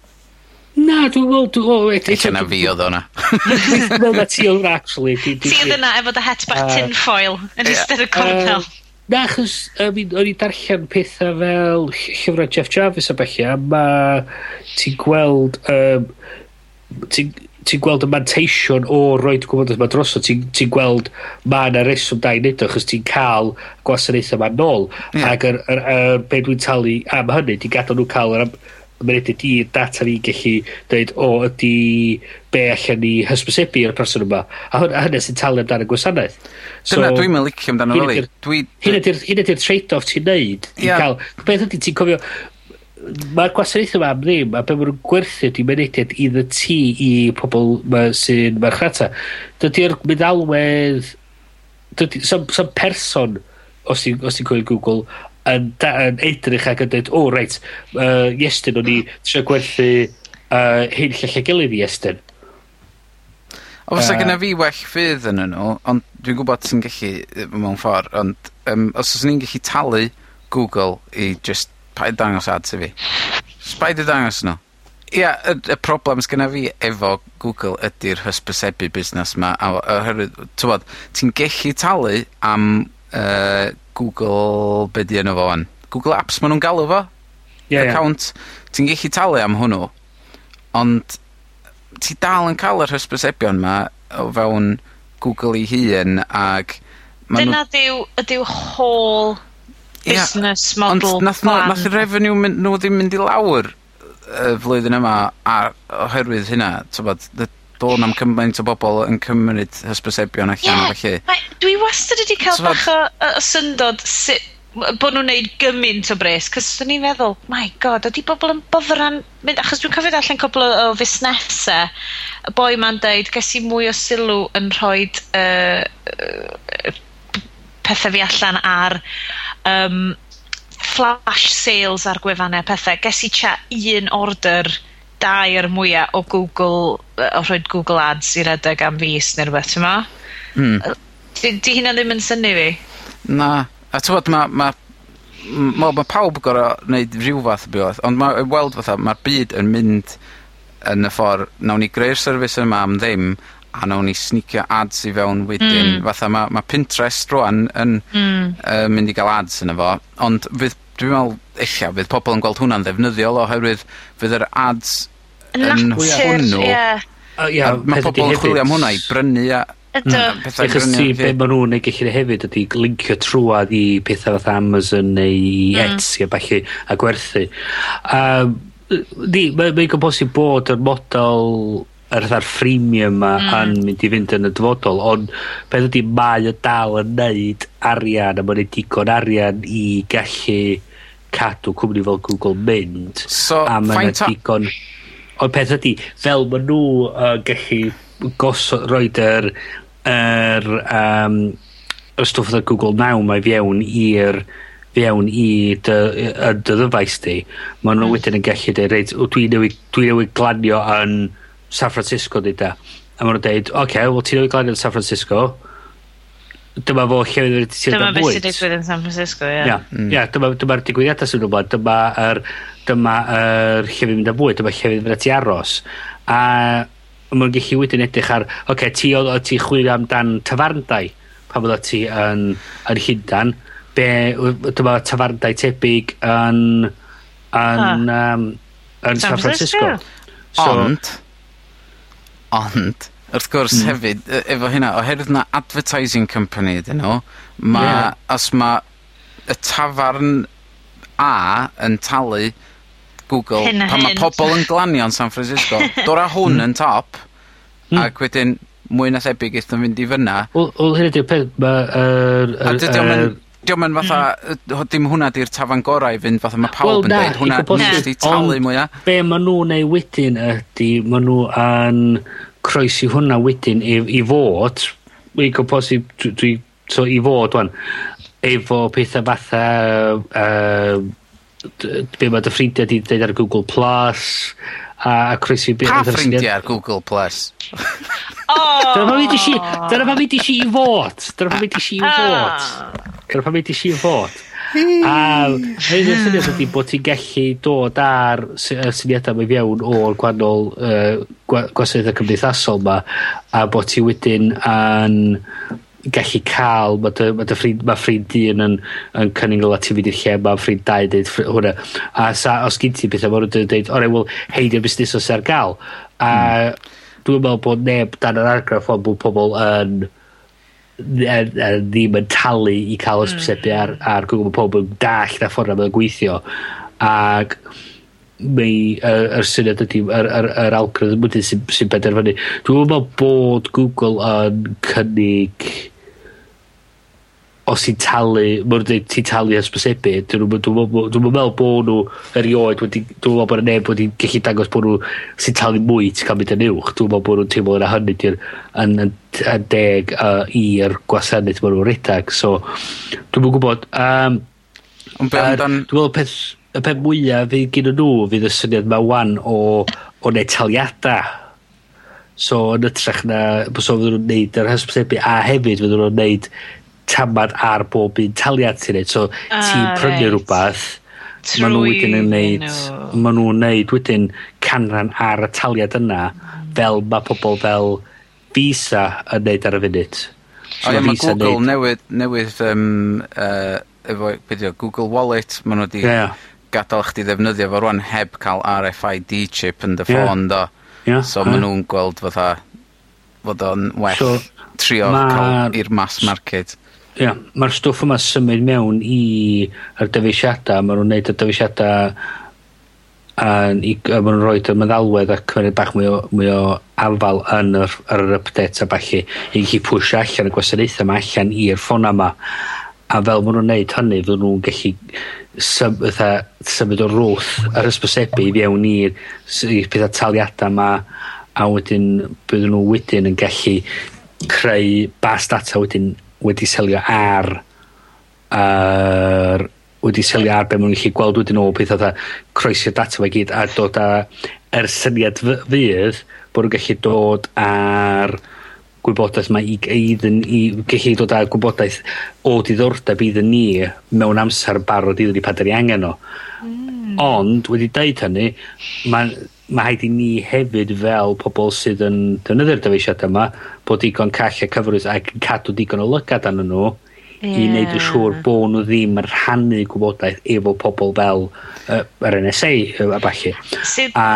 Na, dwi'n meddwl, dwi'n meddwl... Eich na fi oedd o'na. Meddwl na ti oedd actually. Ti oedd yna efo dy het bach tinfoil yn ystod y cornel. Na, achos I mean, o'n i darllen pethau fel llyfrau Jeff Jarvis a bach ia, mae ti'n gweld, um, ti'n ti gweld y manteision o roed gwybodaeth yma droso, ti'n ti gweld ma yna reswm da i wneud o, chos ti'n cael gwasanaethau yma nôl. Yeah. Ac yr, yr, yr, be dwi'n talu am hynny, ti'n gadael nhw cael yr ma'n edrych i data ni'n gallu dweud, o ydy be' allan ni hysbysebu i'r person yma a hwn, a hynna sy'n talu amdano y gwasanaeth. So, Dyna dwi'n mynd licio amdano fel i. Dwi... Hyn ydy'r ydy trade-off ti'n neud. Yeah. Cael, beth ydy ti'n cofio mae'r gwasanaeth yma am ddim a be maen nhw'n gwerthu di mynediad iddo ti i pobl ma, sy'n marchnata dydy'r meddalwedd dydy, some, some person os ti'n ti cofio Google yn, da, yn edrych ac yn dweud, o, oh, reit, uh, iestyn o'n i trio gwerthu uh, hyn lle gilydd i iestyn. O, fysa uh, gyda fi well fydd yn nhw, ond dwi'n gwybod sy'n gallu mewn ffordd, ond um, os oes ni'n gallu talu Google i just paid dangos ads i fi. Just paid i dangos nhw. Ia, yeah, y, y problem sgyna fi efo Google ydy'r hysbysebu busnes ma. A, oherwydd, ti'n ti'n gallu talu am uh, Google... Be 'di enw fo 'wan? Google Apps ma' nhw'n galw fo. Ie ie. Account. Ti'n gallu talu am hwnnw, ond ti dal yn cael yr hysbysebion 'ma o fewn Google i hun ag ma' nw... Dyna ydyw ydyw whole business model ond nath nw, nath y revenue mynd, nhw ddim mynd i lawr y flwyddyn yma a oherwydd hynna. Tybod, bod na'm cymaint o bobl yn cymryd hysbysebion allan a felly... Ie, dwi wastad wedi cael so, bach o o syndod sut bod nhw'n neud gymaint o bres, 'c'os o'n i'n meddwl, my God, ydy bobl yn boddran mynd... Achos dwi'n cofio allan cobl o, o fusnesau, y boi ma'n deud, ges i mwy o sylw yn rhoi uh, uh, pethau fi allan ar um, flash sales ar gwefannau pethau. Ges i cha un order dair mwyaf o Google, yy o rhoi Google Ads i redeg am fis ne' rwbeth t'mo'? Hmm. 'di 'di hynna ddim yn syni fi. Na, a t'mod ma' ma' ma' pawb gorau wneud rhyw fath o beth ond mae weld fatha mae'r byd yn mynd yn y ffordd, nawn ni greu'r service yma am ddim a nawn ni snicio ads i fewn wedyn. Mm. Fatha mae ma' Pinterest rwan yn... mm. uh, mynd i gael ads yno fo, ond fydd Dwi'n meddwl eich fydd pobl yn gweld hwnna'n ddefnyddiol oherwydd fydd yr ads yn hwnnw. Ie. Ie, mae pobl yn chwilio am hwnna i brynu a Ydw. Hmm. Achos ti, be maen nhw'n ei gallu hefyd ydy linkio trwad i pethau fath Amazon neu mm. Etsy a falle a gwerthu. Um, di, mae'n ma, ma bod yr model yr fatha'r freemium ma mm. yn mynd i fynd yn y dyfodol, ond beth ydy mae o dal yn neud arian, a mae'n digon arian i gallu cadw cwmni fel Google mynd. So, a mae'n digon... Ond peth ydy, fel maen nhw uh, gallu gosod, roed yr, yr, um, y stwff oedd Google Now mae fiewn i'r fiewn i dy, y dyddyfais di, maen nhw mm. wedyn yn gallu dweud, reit, dwi newid, dwi newid glanio yn San Francisco dweud da. A maen nhw'n dweud, oce, okay, wel ti'n ei glanio yn San Francisco, dyma fo lle wedi ti'n dweud. Dyma beth sy'n digwydd yn San Francisco, ie. Yeah. Ia, mm. yeah, dyma'r dyma digwyddiadau sy'n rhywbeth, dyma yr dyma er, lle mynd â bwyd, dyma lle fydd ti aros. A mae'n gallu wedyn edrych ar, oce, okay, ti oedd ti chwilio amdan tafarndau pan fydda ti yn, yn Llundan, be, dyma tafarndau tebyg yn, yn, um, yn San Francisco. San Francisco. So, Ond, Ond, wrth gwrs mm. hefyd, e, efo hynna, oherwydd na advertising company ydyn nhw, ma, yeah. os mae y tafarn A yn talu Google, hyn pan mae pobl yn glanio yn San Francisco, dora hwn yn top, mm. ac wedyn mwy na thebyg eithaf fynd i fyna. Wel, hyn ydy'r peth, mae... Er, a dydy o'n diolch yn fatha, mm. dim hwnna di'r tafan gorau i fynd fatha mae pawb well, na, yn deud hwnna nes di talu mwyaf. Be maen nhw'n ei wedyn ydy, maen nhw yn croesi hwnna wedyn i, i fod, i gobosib, dwi, dwi, so i fod wan, efo pethau fatha, uh, be mae dy ffrindiau di dweud ar Google Plus, a, a croesi... Pa ffrindiau ar Google Plus? Dyna pa Dyna pam si, dyna pa pam wedi si i fod. Dyna pa pam wedi si ah. i fod. Dyna pa pam wedi si i fod. A hyn o'r syniad ydy bod ti'n gallu dod ar syniadau mae fiewn o'r gwannol uh, gwasanaethau cymdeithasol ma a bod ti wedyn yn gallu cael, mae dy ma' dy ffrind ma' ffrind un yn yn cynnig o ti i fynd i lle mae ffrind dau dweud ffri- hwnna. A 'sa os gin ti bethau, mae nhw'n dweud, deud o rew wel heidio busnes os ar gael. A hmm. dwi'n meddwl bod neb dan yr argraff 'on bod pobl yn yn yn ddim yn talu i ca'l hysbysebu ar hmm. ar Google. mae pobl yn dall na ffordd mae o'n gweithio. Ag mei yy yr syniad ydy, yr yr yr algorithm wedyn sy'n sy, benderfynu. Dwi'm yn me'wl bod Google yn cynnig os ti'n talu, ma' dweud ti'n talu hysbysebu, 'dyn nw'm yn, dwi'm yn dwi'm yn me'wl erioed wedi, dwi'm yn bod 'na neb wedi gallu dangos bod nhw sy'n talu mwy ti'n cael mynd yn uwch. dwi'n meddwl bod nhw'n teimlo yna hynny 'di'r yn yn yn deg uh, i'r gwasanaeth ma' nhw'n redag. So, dwi'n yn gwbod. Yym. Ond be' amdan... Dwi'n meddwl peth, y peth mwyaf fydd gyda nhw fydd y syniad 'ma 'wan o o neud taliada So yn ytrach na, so fydden nhw'n neud yr hysbysebu a hefyd fydden nhw'n neud tamad ar bob un taliad ti'n neud. So, ah, ti'n ah, prynu right. rhywbeth, Trwy... maen nhw wedyn yn neud, maen nhw'n neud wedyn canran ar y taliad yna, hmm. fel mae pobl fel Visa yn neud ar y funud. So, o, ie, mae Google neud... newydd, newydd um, uh, efo, beth Google Wallet, maen nhw wedi yeah. gadael chdi ddefnyddio fo rwan heb cael RFID chip yn dy ffôn, do. Yeah. So, maen nhw'n gweld fatha fod o'n well so, trio ma... cael i'r mass market. Ia. mae'r stwff yma symud mewn i yr dyfeisiadau, Ma' nhw'n neud y dyfeisiadau yn i a ma' nhw'n rhoi y meddalwedd a cymryd bach mwy o mwy o afal yn yr ar yr update a ballu i gellu pwsio allan y gwasanaethau yma allan i'r ffona yma A fel ma' nhw'n neud hynny fydden nhw'n gallu sym- fatha symud o rwth yr hysbysebu i fewn i'r s- i'r petha taliada 'ma a wedyn bydden nhw wedyn yn gallu creu bas data wedyn wedi selio ar ar wedi selio ar be maen nhw'n gallu gweld wedyn o beth oedd croesio data fe gyd a dod â er syniad fydd bod nhw'n gallu dod ar gwybodaeth mae i iddyn i gallu dod â gwybodaeth o diddordeb iddyn ni mewn amser barod iddyn ni pan 'da ni angen o. Mm. Ond wedi deud hynny, ma'n ma' haid i ni hefyd fel pobl sydd yn defnyddio'r dyfeisiad yma bod digon call a cyfrwys ac yn cadw digon o lygad arnyn nw... Ie. ...i neud yn siŵr bod nhw ddim yn rhannu gwybodaeth efo pobl fel yy yr En Ess yy a falle. Sydd a,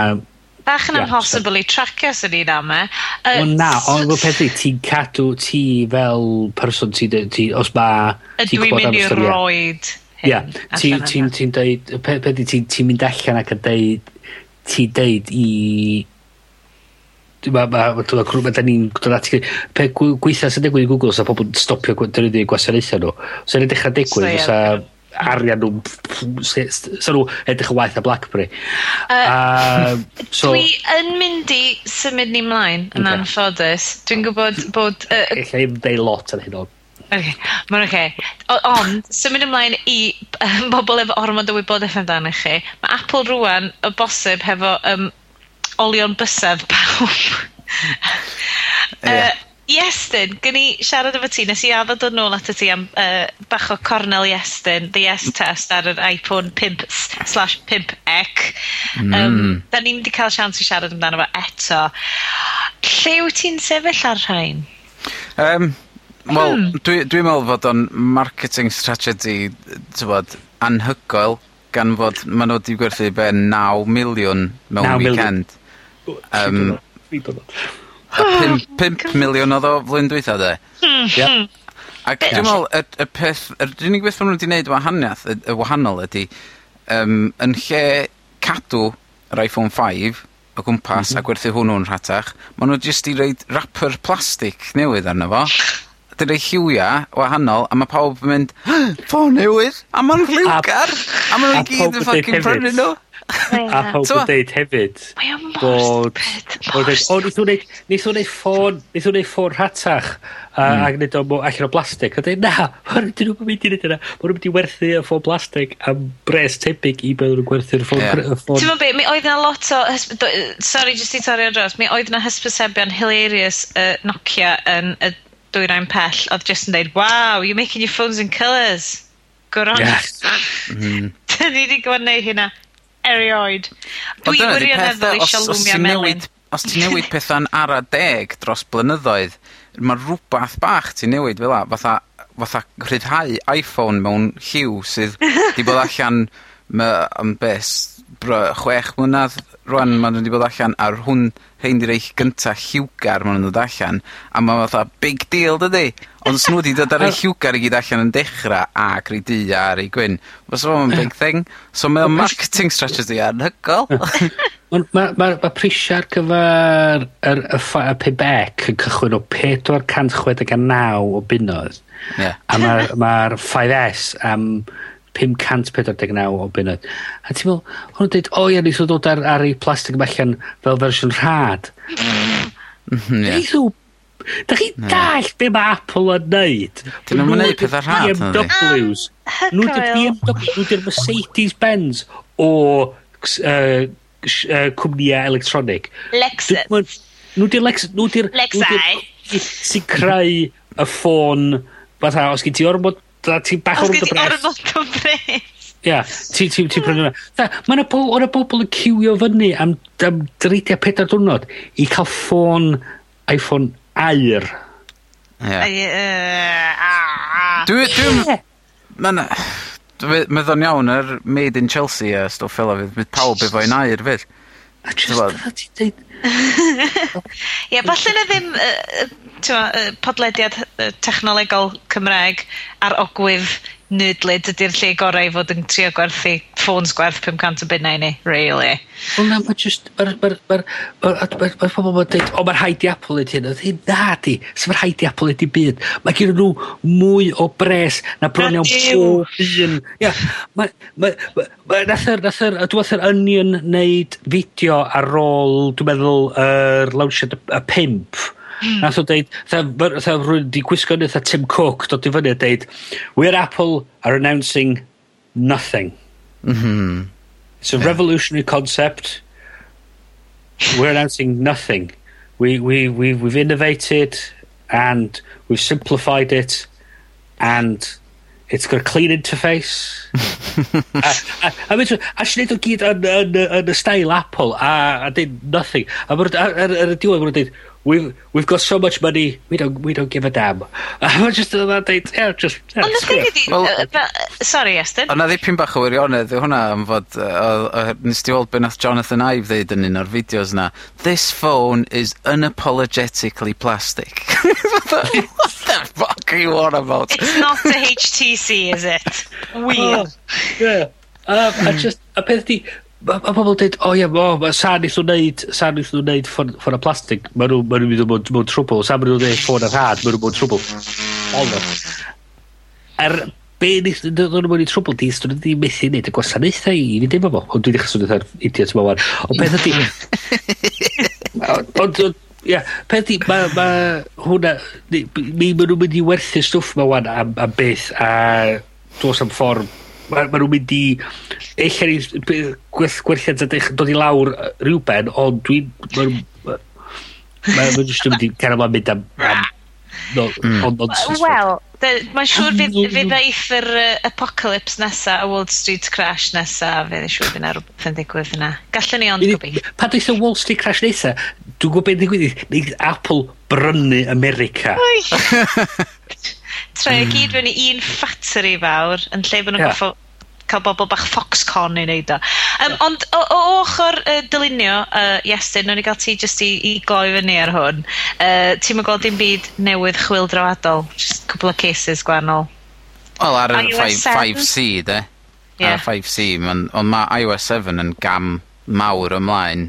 bach yn amhosibl i tracio sy'n ni'n am e. Uh, Wel na, ond fel peth i, ti'n cadw ti fel person, ti, ti, os ma... Ydw i'n mynd i roed Ia, ti'n ti, ti, ti deud, peth i ti'n mynd allan ac yn deud ti deud i ma' ma' ma, cw- ma' da ni'n dod at pe' gw- gwaetha sa'n digwydd i Google 'sa pobol stopio gwe- defnyddio 'u gwasanaetha nw. 'Sa hynny'n dechra digwydd fysa arian nw'n se- nhw 'sa nw edrych yn waith a BlackBerry. A so... Dwi yn mynd i symud ni mlaen yn anffodus. Dwi'n gwybod bod uh, Ella 'im deu lot ar hyn o Okay. Mae'n oce. Okay. Ond, symud ymlaen i bobl efo ormod o wybodaeth amdano chi. Mae Apple rwan o bosib hefo um, olion bysedd pawb. yeah. uh, Iestyn, gyn i siarad efo ti, nes i addo dod nôl ato ti am uh, bach o Cornel Iestyn, the Yes test ar yr iPhone 5 slash 5ec. Mm. Um, da ni'n wedi cael siawns i siarad amdano fo eto. Lle wyt ti'n sefyll ar rhain? Um, Wel, dwi dwi meddwl fod o'n marketing strategy t'wod anhygoel gan fod maen nhw wedi gwerthu be' 9 miliwn mewn... 9 miliwn. ...weekend. Yym. A 5 miliwn oedd o flwyddyn dwytha 'de? Hmm. Ac dwi'n meddwl, y y peth yr unig beth maen nhw wedi gwneud wahaniath yy y wahanol ydy, um, yn lle cadw yr Iphone 5 o gwmpas a gwerthu hwnnw'n rhatach, maen nhw jyst i reid wrapyr plastic newydd arno fo. 'di roi lliwia' wahanol, a mae pawb yn mynd ffôn newydd, a ma'n lliwgar, a mae'n nw i gyd yn ffycin prynu nhw. A pawb yn deud hefyd bod... O neith nw neud ffôn, neith nw neud ffôn rhatach a, mm. a gwneud o allan o blastig. A dweud, na, maen nhw'n nhw'n mynd i wneud yna. Maen nhw'n mynd i werthu y ffôn blastig am bres tebyg i beth nhw'n gwerthu'r ffôn. Yeah. ffôn. Ti'n be, mi oedd yna lot o... Sorry, jyst i torri o dros. Mi oedd yna hysbysebion hilarious uh, Nokia yn y dwyrain pell, oedd just yn dweud, wow, you're making your phones in colours. Good on. Yes. Mm-hmm. mm. Dyn ni wedi gwneud neud hynna erioed. Dwi wirioneddol eisiau lwmio melyn. Os ti'n newid pethau'n ara deg dros blynyddoedd, mae rhywbeth bach ti'n newid fel la, fatha, fatha rhyddhau iPhone mewn lliw sydd di bod allan am beth bro, chwech mlynadd rwan maen nhw wedi bod allan ar hwn rhein 'di rei gynta lliwgar ma' nw'n dod allan a ma' fatha big deal dydy Ond os nw 'di dod ar rei lliwgar i gyd allan yn dechrau ag rei du a rei gwyn fysa fo'n big thing. So mae o'n marketing strategy anhygol. Ond ma' ma' ma' prisia ar gyfer yr y ffa y pebec yn cychwyn o pedwar cant chwedeg a naw o bunnoedd. Ie. A mae'r ma 5S am pum cant pedwar deg naw o bunnoedd. A ti'n meddwl, o'n nhw'n dweud, o oh, ia, neith o ddod ar, ar ei plastig allan fel fersiwn rhad. Mhm, yeah. Neith Da chi dall be mae Apple yn neud? Dyn nhw'n neud pethau rhad. BMWs. Nhw di'r BMW, nhw di'r Mercedes-Benz o uh, cwmnïau electronic. Lexus. Nhw di'r Lexus. Nhw di'r... Lexai. Sy'n creu y ffôn... Fatha, os gen ti ormod Da ti bach o'r breth. Os gyd Ia, ti, ti, ti prynu hwnna. Mae yna bo, bobl yn cywio fyny am, am dreidia pedair diwrnod i cael ffôn iPhone air. Ia. Dwi'n... Dwi'n... Mae'n... Mae'n iawn yr Made in Chelsea a stwff fel fydd. Bydd pawb efo'n air fydd. A just fel ti'n deud... Ie, falle na ddim uh, uh, podlediad uh, technolegol Cymraeg ar ogwydd nerdlyd ydy'r lle gorau i fod yn trio gwerthu ffôns gwerth 500 o bunnau ni, really. Wel, na, mae just, mae'r ma, ma, ma, ma, ma pobl yn dweud, o, mae'r haid i Apple ydy hyn. Oedd hi'n na di, sef mae'r haid i Apple ydy byd. Mae gen nhw mwy o bres na bron iawn pob un. Ia, nath yr, nath yr, dwi'n meddwl yr Onion wneud fideo ar ôl, dwi'n meddwl, yr uh, launchad y pimp. Mm. Nath o deud, tha rwy'n di gwisgo ni, Tim Cook, dod i fyny a deud, we're Apple are announcing nothing. Mm-hmm. It's a yeah. revolutionary concept. We're announcing nothing. We, we, we, we've innovated and we've simplified it and it's got a clean interface. I, I, I mean, actually, to get an, an, an, style Apple, I, I did nothing. I, I, I, I do what I did. we've we've got so much money, we don't we don't give a damn. A ma' just yn dweud, yeah, just, yeah, Ond ydych chi wedi... Sorry, Estyn. O'na ddipyn bach o wirionedd hwnna am fod... Uh, nes ti weld be nath Jonathan Ive ddeud yn un o'r fideos na. This phone is unapologetically plastic. What the fuck are you on about? It's not the HTC, is it? Ah, Weird. Oh, yeah. Um, a just, a peth di, Mae ma pobl dweud, o oh, ie, yeah, oh, sa'n eithaf wneud, sa'n eithaf wneud ffôn y plastig. Mae nhw'n ma nhw mynd mewn, mewn trwbl. Sa'n mynd nhw'n dweud ffôn ar had, mae nhw'n mewn trwbl. Ond, er, be wnaethon nhw mewn i trwbl di, dyn nhw wedi methu wneud y gwasanaethau i fynd efo fo. Ond dwi'n dechrau swnio ar idiot yma wan. Ond peth ydy... Ond, ia, peth ydy, mae ma hwnna... Mi, mae nhw'n mynd i werthu stwff yma wan am, am beth, a dos am ffordd ma' ma' nhw'n mynd i eich ryw gwerth, gwerthiant gwelliant a dech- dod i lawr yy ryw ond dwi'n ma' nw'n ma' ma' nw jyst yn mynd i cael yma mynd am am no- mm. ond nonsense. Wel, de- mae'n siŵr fydd, fydd eith yr uh, apocalypse nesa, a Wall Street crash nesa, fydd yn siŵr fydd yna rhywbeth yn digwydd yna. Gallwn ni ond gobeithio. Pa dweud y Wall Street crash nesa, dwi'n gwybod beth ddigwydd neith Apple brynu America. troi mm. gyd fyny un ffatri fawr, yn lle bod nhw'n yeah. goffo cael bobl bach Foxconn i wneud o. Um, yeah. Ond o, o ochr uh, dylunio, uh, Iestyn, nhw'n i gael ti jyst i, i gloi fyny ar hwn. Uh, Ti'n mynd gweld dim byd newydd chwildroadol, just a couple of cases gwahanol. Wel, ar y 5C, de? Yeah. Ar 5C, ond mae iOS 7 yn gam mawr ymlaen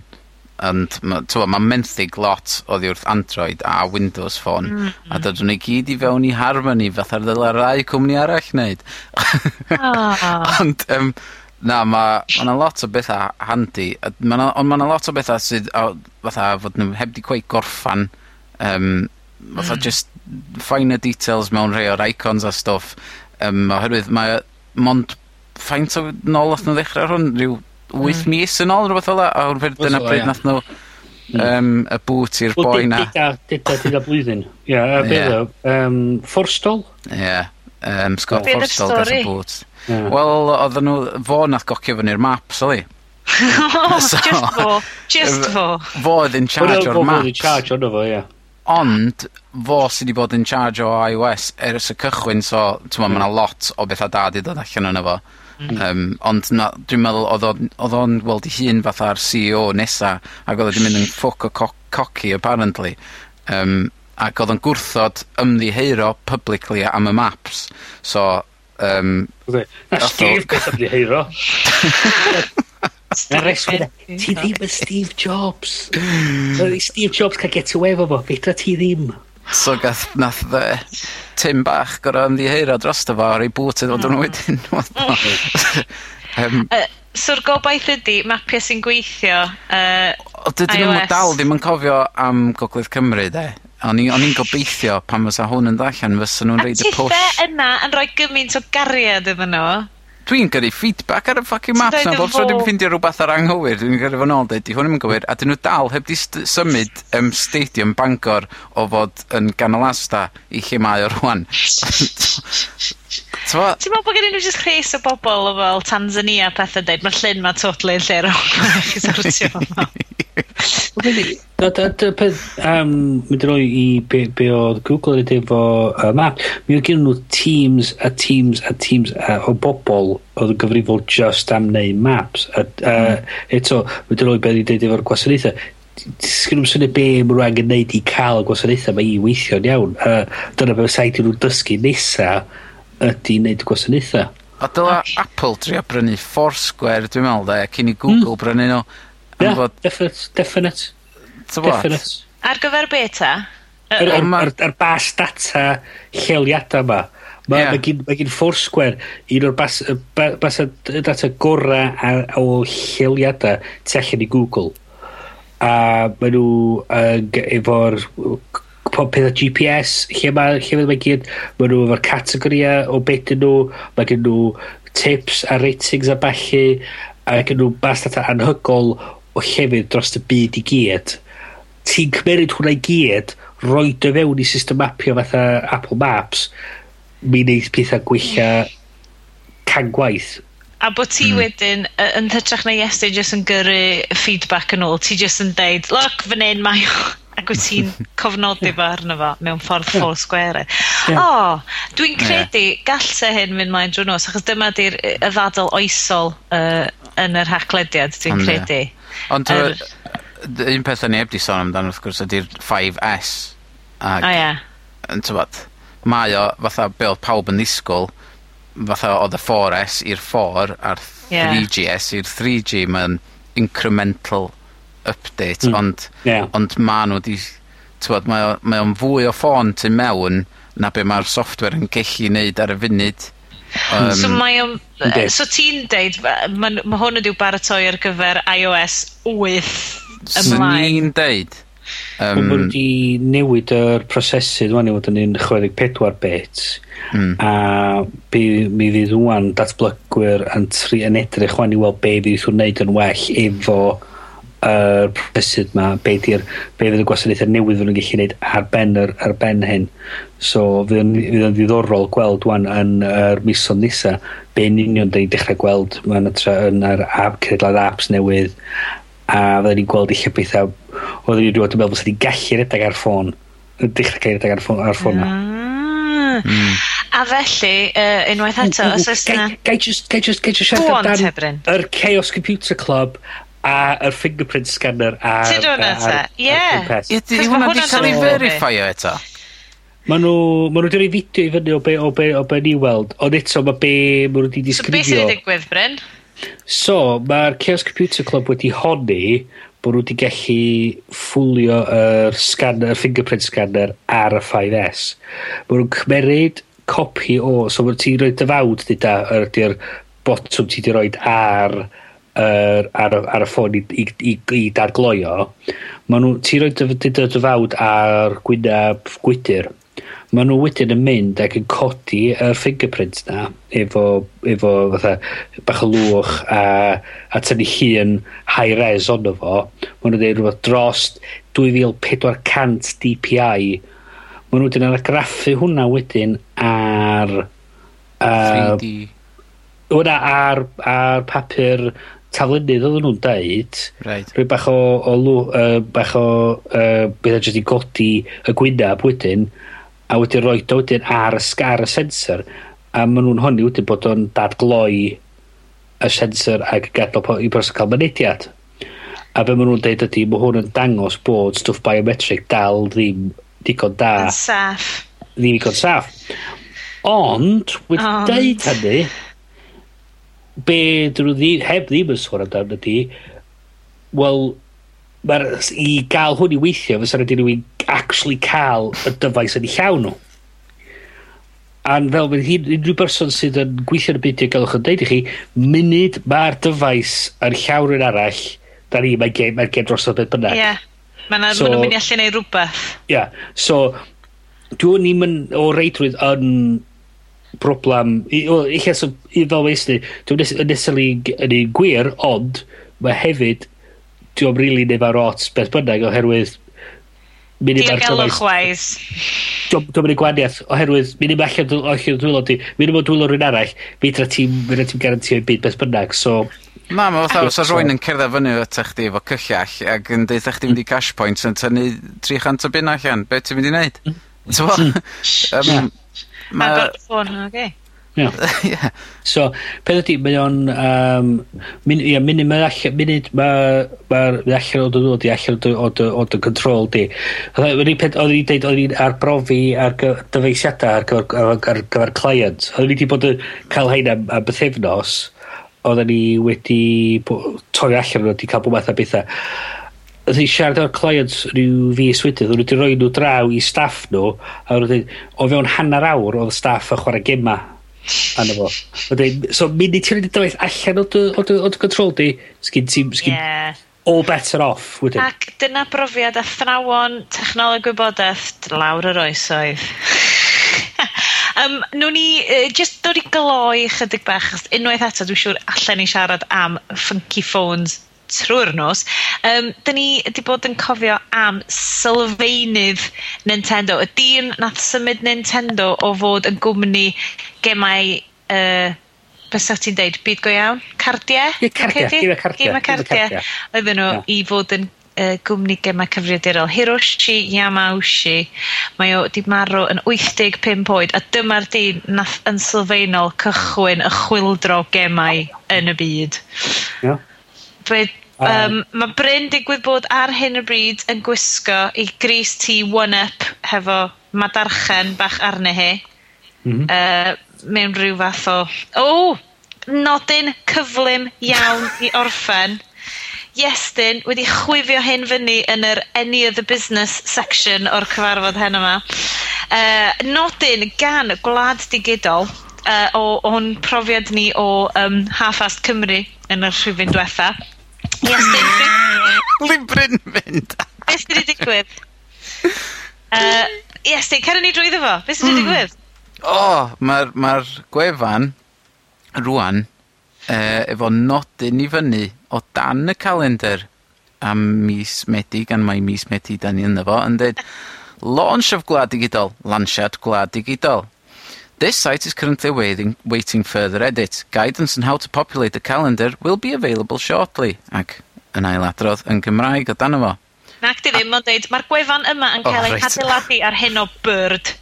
Ond ma, ma menthyg lot oddi wrth Android a Windows Phone. Mm -hmm. A dydyn ni gyd i fewn i Harmony, fath ar ddylarau cwmni arall wneud. ah. Ond, um, na, mae ma yna lot o bethau handi. Ma na, ond mae yna lot o bethau sydd, o, fatha, fod nhw heb di cweith gorffan. Um, fatha, mm. just fine details mewn rhai o'r icons a stuff. Um, oherwydd, mae mond faint o nôl oedd nhw ddechrau hwn, rhyw 8 mm. mis yn ôl, rhywbeth ola, a o'r fyrdd dyna bryd nath nhw um, y bwt i'r boi na. Dyda, dyda blwyddyn. Ia, a beth um, Forstol? Ie, um, Scott Forstol gath y bwt. Wel, oedden nhw, fo nath gocio fyny'r maps, oedd just fo, just fo. Fo oedd yn charge o'r maps. Fo oedd yn charge o'n fo, ie ond fo sydd wedi bod yn charge o iOS ers y cychwyn, so ti'n mm. mae lot o bethau da wedi dod allan yna fo. Um, ond na, dwi'n meddwl oedd o'n weld ei hun fatha'r CEO nesa ac oedd o'n mynd yn ffwc o co coci apparently. Um, ac oedd o'n gwrthod ymddiheuro publicly am y maps. So, um, Na Steve beth ymddiheuro. Ti ddim yn Steve Jobs. Steve Jobs cael get away fo fo, beth ti ddim. So gath, nath dde, Tim bach gorau ymddiheuro dy fo ar ei bwt iddo fod yn mm. wedyn. um, uh, So'r gobaith ydy, mapiau sy'n gweithio uh, o, dydyn iOS. Dal ddim yn cofio am Gogledd Cymru, de. O'n i'n gobeithio pan fysa hwn yn ddallan, fysa nhw'n reid y push. A tithau yna yn rhoi gymaint o gariad iddyn nhw. Dwi'n gyrru feedback ar y ffycin maps 'na bob tro dwi'n ffindio rhywbeth ar anghywir dwi'n gyrru fo nôl deud 'di hwn 'im yn gywir, a 'dyn nhw dal heb 'di st- symud yym stadium Bangor o fod yn ganol asta i lle mae o rwan. Ti'n meddwl bod gen nhw jyst rhes o bobl o fel Tanzania pethau dweud, mae'r llyn ma totally yn lle rong. Na, da peth, um, mynd yn ôl i be, be oedd Google yn efo uh, map, mi oedd gen nhw teams a teams a teams uh, o bobl oedd yn gyfrifol just am neu maps. A, uh, mm. Eto, mynd yn ôl beth i dweud efo'r gwasanaethau, sgyn nhw'n syniad be mae nhw angen neud i cael y gwasanaethau mae i weithio'n iawn. Uh, dyna beth saith nhw'n dysgu nesaf ydy wneud gwasanaethau. A dyla Apple trio brynu Foursquare, dwi'n meddwl, da, cyn i Google mm. brynu nhw. Ie, Yeah, bod... definite. Definite. definite. Ar gyfer beta? Ar, ar, ar, ar bas data lleoliadau yma. Mae yeah. ma gen, ma gen Foursquare un o'r bas, bas data gorau o lleoliadau tu allan i Google. A maen nhw efo'r pob peth o GPS lle mae lle mae gyd. mae nhw efo'r categoria o beth nhw mae gen nhw tips a ratings a ballu, a gen nhw bas data anhygol o llefydd dros y byd i gyd. Ti'n cymeryd hwnna i gyd, roi dy fewn i system mapio fatha Apple Maps, mi wneud pethau gwella can gwaith. A bod ti mm. wedyn, yn hytrach na yes, jyst yn gyrru feedback yn ôl, ti jyst yn deud, look, fan hyn mae o ac wyt ti'n cofnodi fo arno fo mewn ffordd ffôl sgwere. O, oh, dwi'n credu yeah. gallse hyn mynd mae'n drwy nos, achos dyma di'r y ddadl oesol uh, yn yr haclediad, dwi'n credu. Ond er... un peth o'n i ebdi sôn amdano, wrth gwrs, ydy'r 5S. Ag, o, ie. Yn tybod, mae o, fatha, be oedd pawb yn ddisgwyl, fatha oedd y 4S i'r 4 a'r 3GS i'r 3G, mae'n incremental update, mm. ond, yeah. ond ma nhw wedi... Tywod, mae mae o'n fwy o ffôn tu mewn na be mae'r software yn gallu wneud ar y funud. Um, so mae o'n... So ti'n deud, mae ma hwn ydyw baratoi ar gyfer iOS 8 ymlaen. So ni'n deud... Um, Mae wedi newid yr prosesu dwi'n i fod yn 64 bit mm. a mi fydd wwan datblygwyr yn, tri, yn edrych wwan i weld be fydd wneud yn well efo yr prosesydd 'ma be' 'di'r be' fydd y gwasanaethau newydd fydd yn gallu gwneud ar ben ar, ar ben hyn. So fydd yn fydd o'n ddiddorol gweld 'wan yn yr misoedd nesa be' yn union 'dyn ni dechrau gweld yn y tra yn yr app, cynhadledd apps newydd a fydden ni'n gweld eich bethau, oedden ni'n rhywbeth yn meddwl fysa ni'n gallu redag ar ffôn yn dechra ca'l redeg ar ffôn ar ffôn Ah. Mm. A felly, uh, unwaith eto, os oes yna... Gai just, gai just, gai just siarad amdan... Go on, Tebrin. ...yr Chaos Computer Club a yr fingerprint scanner a... Tyd dwi'n eto? Ie. Ydy hwnna di cael ei verifio eto? Ma nhw, ma nhw wedi fideo i fyny o be, o be, o be ni weld, ond eto mae be ma nhw wedi disgrifio. So beth sy'n digwydd, Bryn? So, mae'r Chaos Computer Club wedi honni bod nhw wedi gallu ffwlio yr scanner, fingerprint scanner ar y 5S. Mae nhw'n cymeryd copi o, so mae ti'n rhoi dyfawd dyda, ydy'r botwm ti wedi rhoi ar ar, ar, ar y ffôn i, i, i, i dargloio, ma nhw, ti roi dy, dyfawd ar gwynaf gwydyr, ma nhw wedyn yn mynd ac yn codi yr fingerprint na efo, efo fatha, bach o lwch a, a tynnu llun high res ond fo. Ma nhw'n dweud rhywbeth drost 2400 DPI. Ma nhw wedyn yn argraffu hwnna wedyn ar... Uh, 3D. Hwnna ar, ar papur taflunydd oedden nhw'n deud... Right. ...rhyw bach o o lw- uh, bach o uh, beth o jyst 'di godi y gwynaf wedyn a wedyn roid o wedyn ar y sg- ar y sensor a maen nhw'n honni wedyn bod o'n dadgloi y sensor ag gadael po- i person cael mynediad. A be' maen nhw'n deud ydy, mae hwn yn dangos bod stwff biometric dal ddim digon da. Yn saff. Ddim digon saff. Ond, wedi deud hynny be dyn nhw ddim, heb ddim yn sôn amdano ydy, wel, mae'r, i gael hwn i weithio, fysa rhaid i rhywun actually cael y dyfais yn ei llawn nhw. A fel bydd hyn, unrhyw berson sydd yn gweithio yn y byd i gael o'ch yn deud i chi, munud mae'r dyfais yn llawn yn arall, da ni, mae'r gem, mae gem dros o beth bynnag. Ie, yeah. mae'n so, mynd i allu neud rhywbeth. Ie, yeah. so, dwi'n ni'n mynd o reidrwydd yn broblem, eich wel so i fel west di dwi'm nes- yn necessarily yn un gwir ond mae hefyd 'di o'm rili'n efo'r ots beth bynnag oherwydd munud ma'r dyfais... Diogelwch wise. 'Di o'm 'di o'm oherwydd munud ma' allan dwy- allan dwylo di munud ma' dwylo rhywun arall fedra ti'm fedra garantio i byd beth bynnag so Na ma' fatha os o's rywun yn cerddad fyny o ata chdi efo cyllall ac yn deutha chdi mynd i mm. Cash points yn tynnu tri chant o bunna allan beth ti'n mynd i wneud? Mm. Ti'n Ma... Agor ffôn, oge. Ia. yeah. So, peth ydy, mae o'n... Um, min, ia, munud mae allan... Munud mae'n ma allan o dy ddod i allan o dy, o dy control di. Oedd ni'n peth... Oedd i'n deud... Oedd ni'n arbrofi ar dyfeisiadau ar gyfer, ar ar gyfer client. Oedd ni wedi bod yn cael hyn am, am bythefnos. Oedden ni wedi torri allan o'n wedi cael bod math o bethau nathon ni siarad o'r clients rhyw fi wedyn, oedd wedi rhoi nhw draw i staff nhw, a oedd o fewn hanner awr oedd staff y chwarae gema Anna fo. A deud, so munud ti roid y dywaith allan o dy, o dy, o dy control di, sgyn ti, sgyn yeah. all better off wedyn. Ac dyna brofiad a thrawon technoleg gwybodaeth lawr yr oesoedd. um, nwn ni, uh, just dod i gloi chydig bach, unwaith eto dwi'n siŵr allan ni siarad am funky phones trwy'r nos, um, dyn ni wedi bod yn cofio am sylfaenydd Nintendo. Y dyn nath symud Nintendo o fod yn gwmni gemau... Uh, beth sa ti'n deud, byd go iawn? Cardiau? Cardiau, gymau cardiau. Gymau cardiau. Oedden nhw yeah. i fod yn uh, gwmni gemau cyfrifiadurol Hiroshi Yamauchi. Mae o wedi marw yn 85 oed a dyma'r dyn nath yn sylfaenol cychwyn y chwildro gemau yn y byd. Yeah dweud, um, um, mae Bryn digwydd bod ar hyn o bryd yn gwisgo i gris ti one-up hefo madarchen bach arni hi. Mm -hmm. uh, mewn rhyw fath o... O! Oh, nodyn cyflym iawn i orffen. Iestyn wedi chwifio hyn fyny yn yr Any of the Business section o'r cyfarfod hen yma. Uh, nodyn gan Gwlad Digidol uh, o'n profiad ni o um, Half-Ast Cymru yn yr rhywun diwetha. Lifrin mynd. Beth sydd wedi digwydd? Uh, yes, ti'n cerwn ni drwy fo. Beth sydd wedi mm. digwydd? O, oh, mae'r ma gwefan rwan uh, efo nodyn i fyny o dan y calendar am mis Medi, gan mae mis Medi dan ni yna fo, yn dweud launch of Gwlad Digidol, lansiad Gwlad Digidol. This site is currently waiting, waiting further edit. Guidance on how to populate the calendar will be available shortly. Ac yn ailadrodd yn Gymraeg o dan fo. Nac di ddim, ond dweud, mae'r gwefan yma yn cael ei right. adeiladu ar hyn o bird.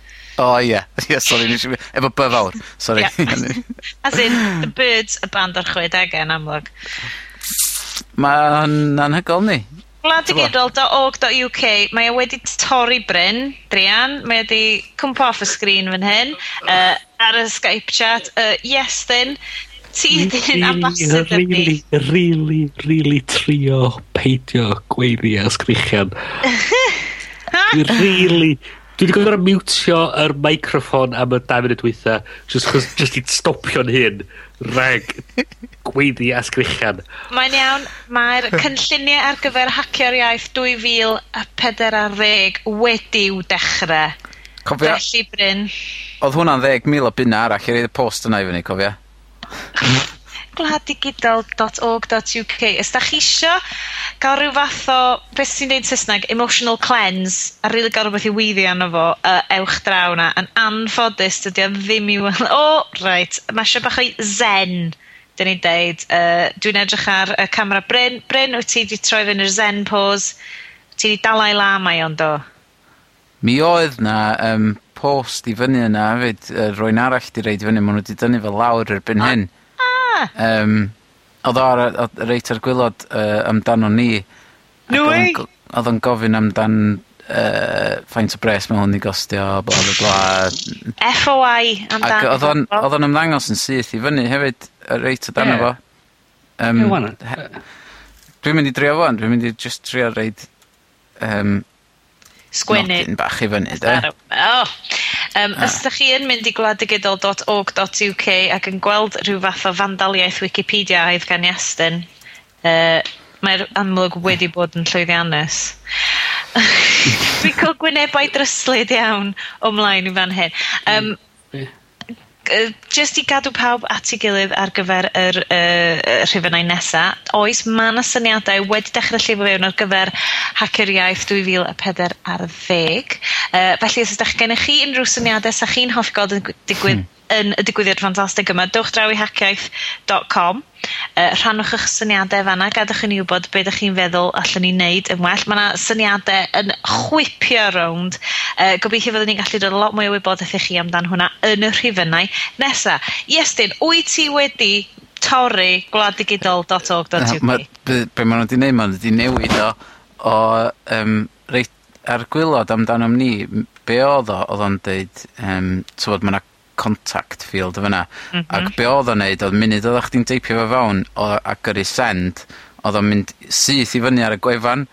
O oh, ie, yeah. yeah, sori, nes i... Efo by fawr, sori. Yeah. As in, the birds, y band o'r chwedegau yn amlwg. Mae'n anhygol ni. Gwladigidol.org.uk, mae e wedi torri Bryn, Drian, mae e wedi cwmpo off y sgrin fan hyn, uh, ar y Skype chat, uh, yes then, ti ddyn ambassador ni. Really, really really trio peidio gweirio sgrichian. Dwi really, Dwi wedi gor'o' mutio yr meicroffon am y dau munud dwytha just, 'chos jyst i stopio'n hyn, reg, gweiddi a sgrechian. Mae'n iawn. Mae'r cynlluniau ar gyfer hacio'r iaith dwy fil a pedwar ar ddeg wedi'w dechrau. Cofia... Felly Bryn. Oedd hwnna'n 10,000 o bunna arall i reid y post yna i fyny, cofia? gwladdigidol.org.uk os da chi isio gael rhyw fath o beth sy'n dweud Saesneg, emotional cleanse a rili gael rhywbeth i weiddi arno fo uh, ewch draw 'na yn anffodus dydy o ddim i weld. o oh, reit mae eisiau bach o zen 'dyn ni'n deud Uh, dwi'n edrych ar y camera Bryn. Bryn wyt ti wedi troi fyny yr zen pose. Wyt Ti wedi Dalai Lama 'i ond o? Mi oedd 'na um, post i fyny yna hefyd, uh, rwy'n arall 'di reid i fyny maen nhw wedi dynnu fel lawr erbyn hyn. Ah. Um, oedd o ar y reit ar gwylod uh, amdano ni. No way! Ag odd o'n go- odd o'n gofyn amdan uh, faint o bres mae hwn i gostio bla bla bla. FOI amdan Ac odd o'n odd o'n ymddangos yn syth i fyny hefyd yy reit amdano fo. Yym. Be' 'wan yy? Dwi'n mynd i drio fo. Dwi'n mynd i just trio reid... Um, sgwennu... nodyn bach i fyny 'de? Oh. Um, os 'dach chi yn mynd i gwladigidol.org.uk ac yn gweld rhyw fath o fandaliaeth wicipedia aedd gan Iestyn, uh, mae'r amlwg wedi bod yn llwyddiannus. Dwi'n cael gwynebau dryslyd iawn o mlaen i fan hyn. Yym, uh, jyst i gadw pawb at ei gilydd ar gyfer yr uh, rhifynnau nesa, oes, mae yna syniadau wedi dechrau llifo fewn ar gyfer Hacer Iaith 2004 ar ddeg. Uh, felly, os ydych gennych chi unrhyw syniadau sa chi'n hoffi gweld yn digwydd hmm yn y digwyddiad ffantastig yma, dowch draw i hackiaeth.com uh, rhannwch eich syniadau fanna, gadwch i ni wybod beth ydych chi'n feddwl allan ni wneud yn well. Mae yna syniadau yn chwipio rownd. Uh, gobeithio fyddwn ni'n gallu dod lot mwy o wybodaeth i chi amdan hwnna yn y rhifynnau nesa. Iestyn, wyt ti wedi torri gwladdigidol.org.uk? Be, be maen nhw wedi neud, maen nhw wedi newid o, o um, reit ar gwylod amdano ni, be oedd o, oedd o'n deud, um, tywod, mae yna contact field o fyna. Mm -hmm. Ac be oedd o'n neud, oedd munud oeddech chdi'n teipio fe fewn o, ac gyrru send, oedd o'n mynd syth i fyny ar y gwefan.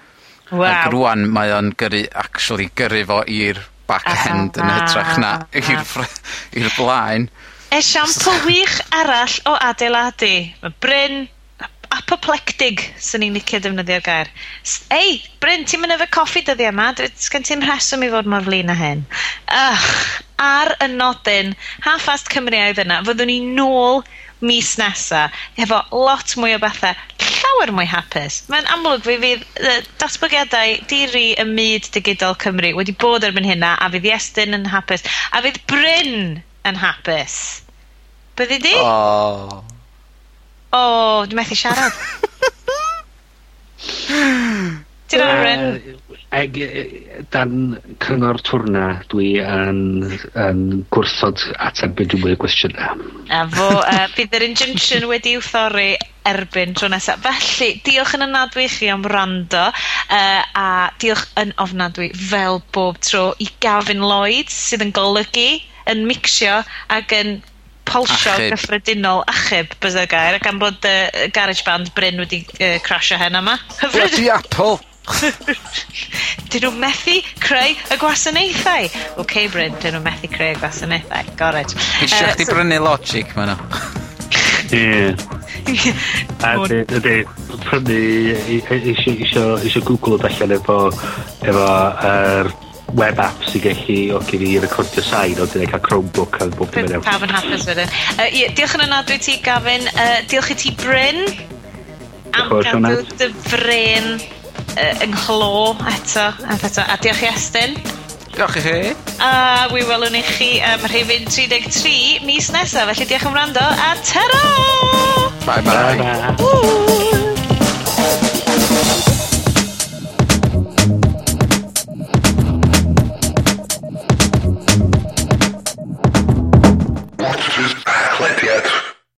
Wow. Ac rwan mae o'n gyrru, actually gyrru fo i'r back-end yn hytrach na i'r blaen. Esiampl wych arall o adeiladu. Mae Bryn apoplectig, sy'n ni'n licio defnyddio'r gair. Ei, Bryn, ti'n mynd efo coffi dyddi yma, sgen ti'n rheswm i fod mor flin â hyn. Ych, ar y nodyn, half fast Cymru oedd yna, fyddwn ni nôl mis nesa, efo lot mwy o bethau, llawer mwy hapus. Mae'n amlwg fi fydd uh, datblygiadau diri y myd digidol Cymru wedi bod erbyn hynna, a fydd Iestyn yn hapus, a fydd Bryn yn hapus. Byddi di? Oh. O, oh, dwi'n methu siarad. Ti'n arwen? Ag, dan cyngor twrna, dwi yn, yn gwrthod ateb beth dwi'n mwy o gwestiynau. A fo, uh, bydd yr injunction wedi i'w wthori erbyn tro nesaf. Felly, diolch yn ynadwy i chi am rando, uh, a diolch yn ofnadwy fel bob tro i Gavin Lloyd, sydd yn golygu, yn mixio ac yn polsio achub. gyffredinol achub bydde gair gan bod y garage band Bryn wedi uh, crasio hen yma. Hyfryd. Bloody Apple! dyn nhw methu creu y gwasanaethau. Oce, okay, Bryn, dyn nhw methu creu y gwasanaethau. Gored. Eisiau uh, chdi so... brynu logic ma nhw. Ie. A ydy, prynu eisiau Google o allan efo, efo er web app sy'n gallu o gen i recordio sain ond dwi'n cael Chromebook a bob dim yn iawn. Pawb yn hapus wedyn. Uh, ie, diolch yn anadwy ti Gavin. Uh, diolch i ti Bryn am gadw dy fren uh, ynghlô eto, eto. A diolch i Estyn. Diolch i chi. A wi welwn i chi um, rhywun 33 mis nesaf, felly diolch am rando a tero! Bye bye. bye, bye. Woo!